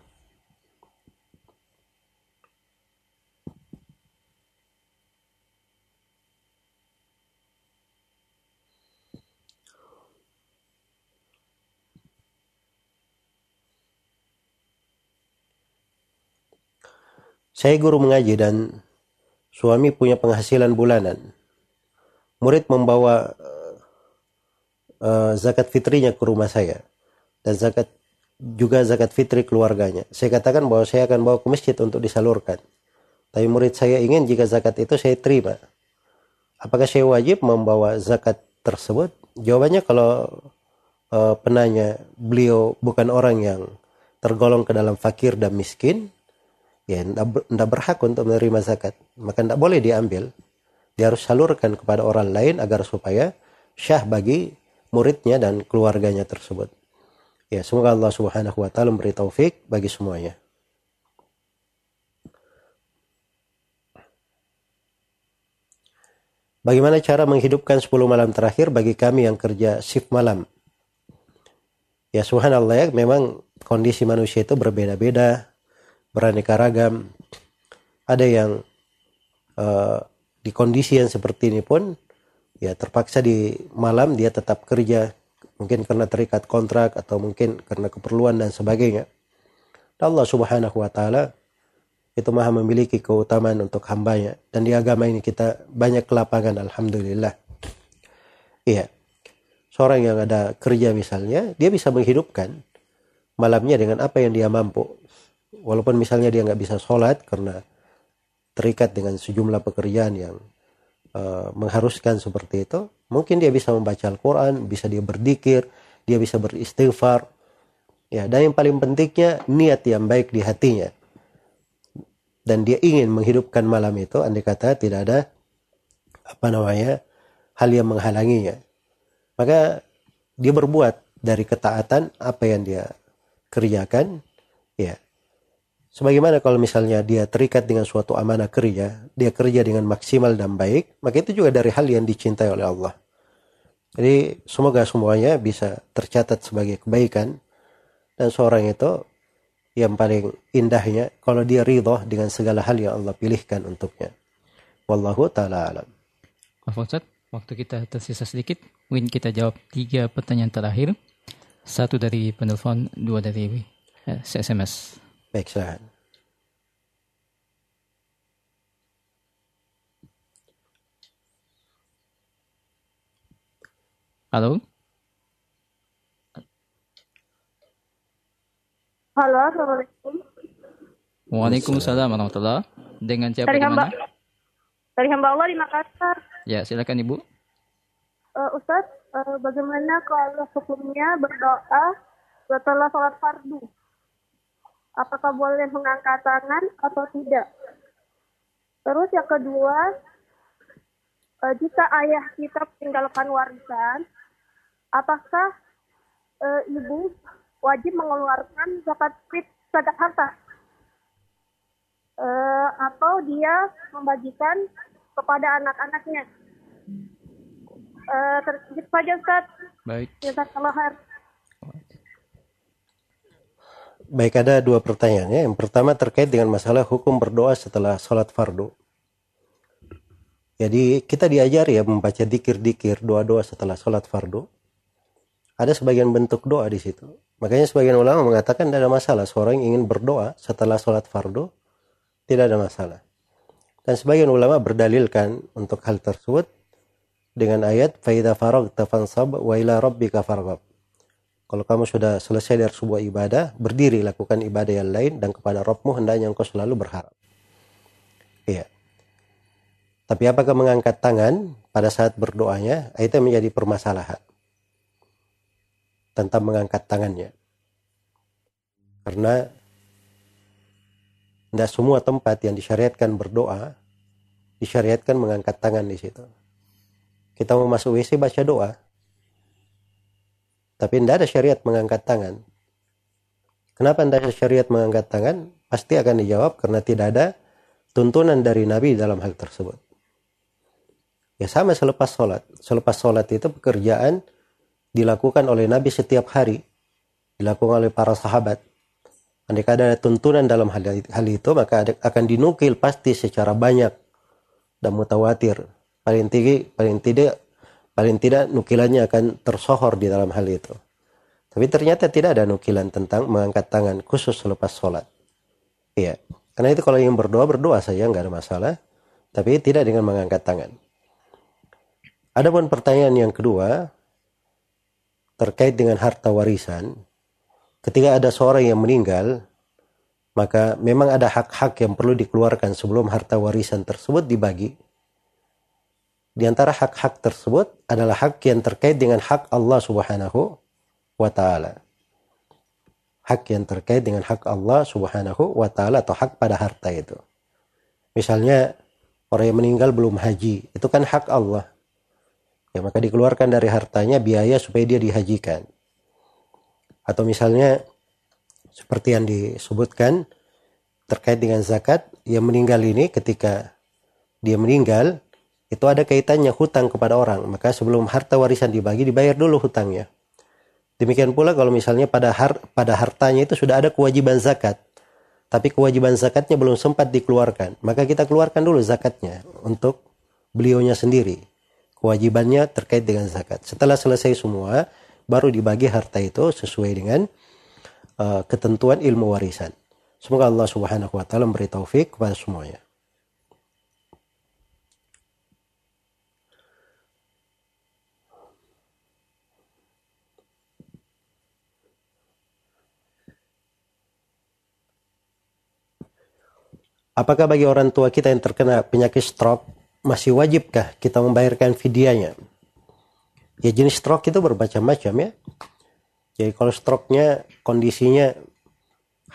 Saya guru mengaji dan suami punya penghasilan bulanan. Murid membawa uh, zakat fitrinya ke rumah saya dan zakat juga zakat fitri keluarganya. Saya katakan bahwa saya akan bawa ke masjid untuk disalurkan. Tapi murid saya ingin jika zakat itu saya terima. Apakah saya wajib membawa zakat tersebut? Jawabannya kalau uh, penanya beliau bukan orang yang tergolong ke dalam fakir dan miskin, ya tidak berhak untuk menerima zakat. Maka tidak boleh diambil. Dia harus salurkan kepada orang lain agar supaya syah bagi muridnya dan keluarganya tersebut. Ya semoga Allah subhanahu wa ta'ala memberi taufik bagi semuanya. Bagaimana cara menghidupkan 10 malam terakhir bagi kami yang kerja shift malam? Ya subhanallah ya, memang kondisi manusia itu berbeda-beda beraneka ragam. Ada yang uh, di kondisi yang seperti ini pun ya terpaksa di malam dia tetap kerja mungkin karena terikat kontrak atau mungkin karena keperluan dan sebagainya. Allah Subhanahu wa taala itu maha memiliki keutamaan untuk hambanya dan di agama ini kita banyak kelapangan alhamdulillah. Iya. Seorang yang ada kerja misalnya, dia bisa menghidupkan malamnya dengan apa yang dia mampu walaupun misalnya dia nggak bisa sholat karena terikat dengan sejumlah pekerjaan yang uh, mengharuskan seperti itu, mungkin dia bisa membaca Al-Quran, bisa dia berdikir, dia bisa beristighfar. Ya, dan yang paling pentingnya niat yang baik di hatinya. Dan dia ingin menghidupkan malam itu, andai kata tidak ada apa namanya hal yang menghalanginya. Maka dia berbuat dari ketaatan apa yang dia kerjakan, ya Sebagaimana kalau misalnya dia terikat dengan suatu amanah kerja, dia kerja dengan maksimal dan baik, maka itu juga dari hal yang dicintai oleh Allah. Jadi semoga semuanya bisa tercatat sebagai kebaikan dan seorang itu yang paling indahnya kalau dia ridho dengan segala hal yang Allah pilihkan untuknya. Wallahu taala alam. Ustaz, waktu kita tersisa sedikit, mungkin kita jawab tiga pertanyaan terakhir. Satu dari penelpon, dua dari SMS. Baik, silahkan. Halo? Halo, Assalamualaikum. Waalaikumsalam warahmatullahi Dengan siapa dari di hamba, mana? Dari hamba Allah di Makassar. Ya, silakan Ibu. Uh, Ustaz, uh, bagaimana kalau hukumnya berdoa setelah sholat fardu? apakah boleh mengangkat tangan atau tidak. Terus yang kedua, uh, jika ayah kita meninggalkan warisan, apakah uh, ibu wajib mengeluarkan zakat fit zakat harta dia membagikan kepada anak-anaknya. Uh, terus saja Ustaz. Baik. Jazakallah khair. Baik, ada dua pertanyaan ya. Yang pertama terkait dengan masalah hukum berdoa setelah sholat fardu. Jadi kita diajar ya membaca dikir-dikir, doa-doa setelah sholat fardu. Ada sebagian bentuk doa di situ. Makanya sebagian ulama mengatakan tidak ada masalah. Seorang yang ingin berdoa setelah sholat fardu, tidak ada masalah. Dan sebagian ulama berdalilkan untuk hal tersebut dengan ayat faida farag tafansab wa ila rabbika farghab. Kalau kamu sudah selesai dari sebuah ibadah, berdiri lakukan ibadah yang lain dan kepada Rabbmu hendaknya engkau selalu berharap. Iya. Tapi apakah mengangkat tangan pada saat berdoanya, itu menjadi permasalahan. Tentang mengangkat tangannya. Karena tidak semua tempat yang disyariatkan berdoa, disyariatkan mengangkat tangan di situ. Kita mau masuk WC baca doa, tapi tidak ada syariat mengangkat tangan. Kenapa tidak ada syariat mengangkat tangan? Pasti akan dijawab karena tidak ada tuntunan dari Nabi dalam hal tersebut. Ya sama selepas sholat. Selepas sholat itu pekerjaan dilakukan oleh Nabi setiap hari. Dilakukan oleh para sahabat. Andai ada tuntunan dalam hal, hal itu, maka akan dinukil pasti secara banyak dan mutawatir. Paling tinggi, paling tidak paling tidak nukilannya akan tersohor di dalam hal itu. Tapi ternyata tidak ada nukilan tentang mengangkat tangan khusus selepas sholat. Iya. Karena itu kalau ingin berdoa, berdoa saja, nggak ada masalah. Tapi tidak dengan mengangkat tangan. Adapun pertanyaan yang kedua, terkait dengan harta warisan. Ketika ada seorang yang meninggal, maka memang ada hak-hak yang perlu dikeluarkan sebelum harta warisan tersebut dibagi di antara hak-hak tersebut adalah hak yang terkait dengan hak Allah Subhanahu wa taala. Hak yang terkait dengan hak Allah Subhanahu wa taala atau hak pada harta itu. Misalnya orang yang meninggal belum haji, itu kan hak Allah. Ya, maka dikeluarkan dari hartanya biaya supaya dia dihajikan. Atau misalnya seperti yang disebutkan terkait dengan zakat, yang meninggal ini ketika dia meninggal itu ada kaitannya hutang kepada orang. Maka sebelum harta warisan dibagi dibayar dulu hutangnya. Demikian pula kalau misalnya pada har pada hartanya itu sudah ada kewajiban zakat. Tapi kewajiban zakatnya belum sempat dikeluarkan. Maka kita keluarkan dulu zakatnya untuk beliaunya sendiri. Kewajibannya terkait dengan zakat. Setelah selesai semua, baru dibagi harta itu sesuai dengan uh, ketentuan ilmu warisan. Semoga Allah Subhanahu wa taala memberi taufik kepada semuanya. Apakah bagi orang tua kita yang terkena penyakit stroke masih wajibkah kita membayarkan fidyanya? Ya jenis stroke itu bermacam-macam ya. Jadi kalau stroke-nya kondisinya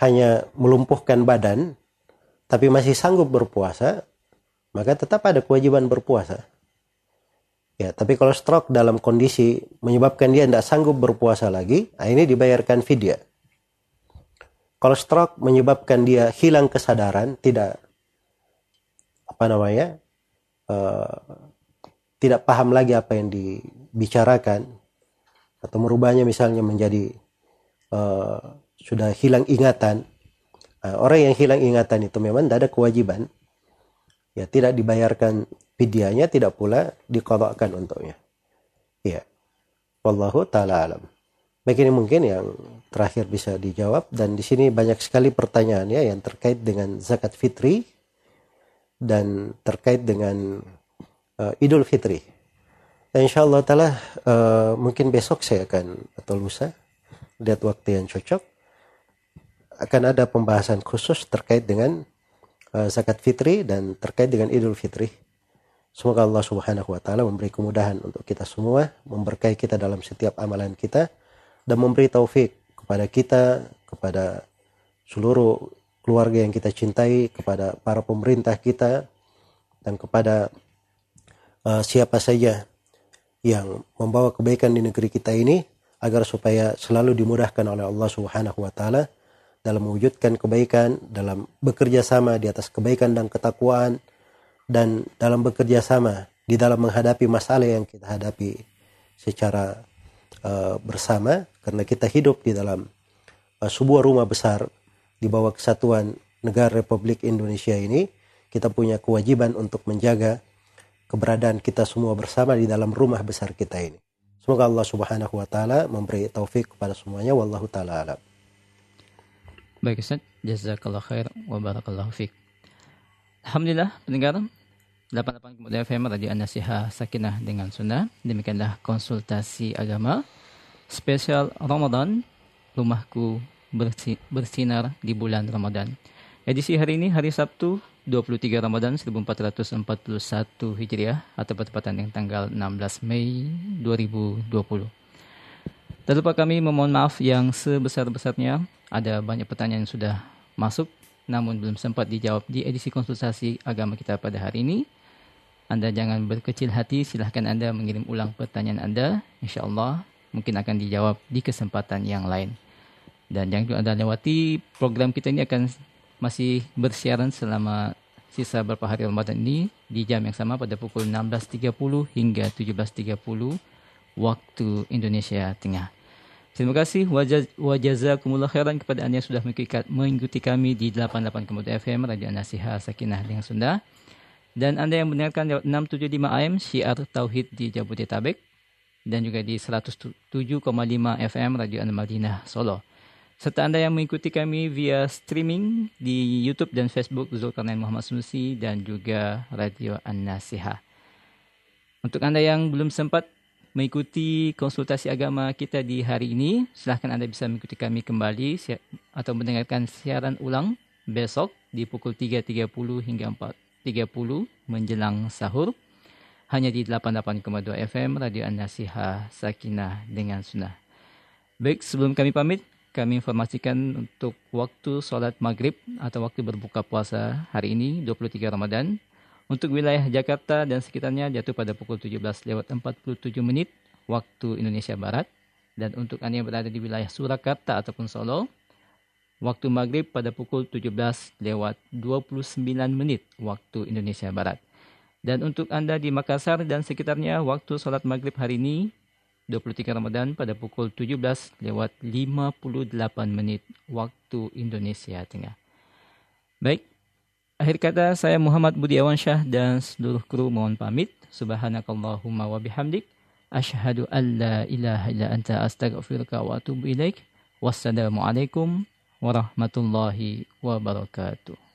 hanya melumpuhkan badan tapi masih sanggup berpuasa, maka tetap ada kewajiban berpuasa. Ya, tapi kalau stroke dalam kondisi menyebabkan dia tidak sanggup berpuasa lagi, nah ini dibayarkan fidyah. Kalau stroke menyebabkan dia hilang kesadaran, tidak apa namanya, uh, tidak paham lagi apa yang dibicarakan, atau merubahnya misalnya menjadi uh, sudah hilang ingatan. Uh, orang yang hilang ingatan itu memang tidak ada kewajiban, ya tidak dibayarkan fidyahnya, tidak pula dikodokkan untuknya. Ya, wallahu taala alam. Baik mungkin yang terakhir bisa dijawab dan di sini banyak sekali pertanyaan ya yang terkait dengan zakat fitri dan terkait dengan uh, Idul Fitri. Dan insya Allah taala uh, mungkin besok saya akan atau lusa lihat waktu yang cocok akan ada pembahasan khusus terkait dengan uh, zakat fitri dan terkait dengan Idul Fitri. Semoga Allah Subhanahu wa taala memberi kemudahan untuk kita semua, memberkahi kita dalam setiap amalan kita dan memberi taufik kepada kita, kepada seluruh keluarga yang kita cintai, kepada para pemerintah kita, dan kepada uh, siapa saja yang membawa kebaikan di negeri kita ini agar supaya selalu dimudahkan oleh Allah Subhanahu wa taala dalam mewujudkan kebaikan, dalam bekerja sama di atas kebaikan dan ketakwaan, dan dalam bekerja sama di dalam menghadapi masalah yang kita hadapi secara uh, bersama, karena kita hidup di dalam uh, sebuah rumah besar di bawah kesatuan negara Republik Indonesia ini, kita punya kewajiban untuk menjaga keberadaan kita semua bersama di dalam rumah besar kita ini. Semoga Allah Subhanahu wa taala memberi taufik kepada semuanya wallahu taala alam. Baik Ustaz, jazakallah khair wa barakallahu fiik. Alhamdulillah pendengar 88 Kemudian FM Radio An-Nasiha Sakinah dengan Sunnah. Demikianlah konsultasi agama spesial Ramadan Rumahku Bersinar di bulan Ramadan. Edisi hari ini hari Sabtu 23 Ramadan 1441 Hijriah atau bertepatan dengan tanggal 16 Mei 2020. Tak lupa kami memohon maaf yang sebesar-besarnya. Ada banyak pertanyaan yang sudah masuk namun belum sempat dijawab di edisi konsultasi agama kita pada hari ini. Anda jangan berkecil hati, silahkan Anda mengirim ulang pertanyaan Anda. InsyaAllah mungkin akan dijawab di kesempatan yang lain. Dan jangan Anda lewati program kita ini akan masih bersiaran selama sisa beberapa hari Ramadan ini di jam yang sama pada pukul 16.30 hingga 17.30 waktu Indonesia Tengah. Terima kasih wajazakumullah khairan kepada anda yang sudah mengikuti kami di 88 Kemudian FM Radio Nasihat Sakinah dengan Sunda. Dan anda yang mendengarkan lewat 675 AM Syiar Tauhid di Jabodetabek dan juga di 107,5 FM Radio An-Madinah Solo serta Anda yang mengikuti kami via streaming di YouTube dan Facebook Zulkarnain Muhammad Sunusi dan juga Radio An-Nasihah. Untuk Anda yang belum sempat mengikuti konsultasi agama kita di hari ini, silahkan Anda bisa mengikuti kami kembali atau mendengarkan siaran ulang besok di pukul 3.30 hingga 4.30 menjelang sahur hanya di 88,2 FM Radio An-Nasihah Sakinah dengan Sunnah. Baik, sebelum kami pamit, kami informasikan untuk waktu sholat maghrib atau waktu berbuka puasa hari ini 23 Ramadan. Untuk wilayah Jakarta dan sekitarnya jatuh pada pukul 17 lewat 47 menit waktu Indonesia Barat. Dan untuk Anda yang berada di wilayah Surakarta ataupun Solo, waktu maghrib pada pukul 17 lewat 29 menit waktu Indonesia Barat. Dan untuk Anda di Makassar dan sekitarnya, waktu sholat maghrib hari ini 23 Ramadan pada pukul 17 lewat 58 menit waktu Indonesia Tengah. Baik, akhir kata saya Muhammad Budi Awansyah dan seluruh kru mohon pamit. Subhanakallahumma wa bihamdik. Ashhadu an la ilaha illa anta astaghfiruka wa atubu ilaik. Wassalamualaikum warahmatullahi wabarakatuh.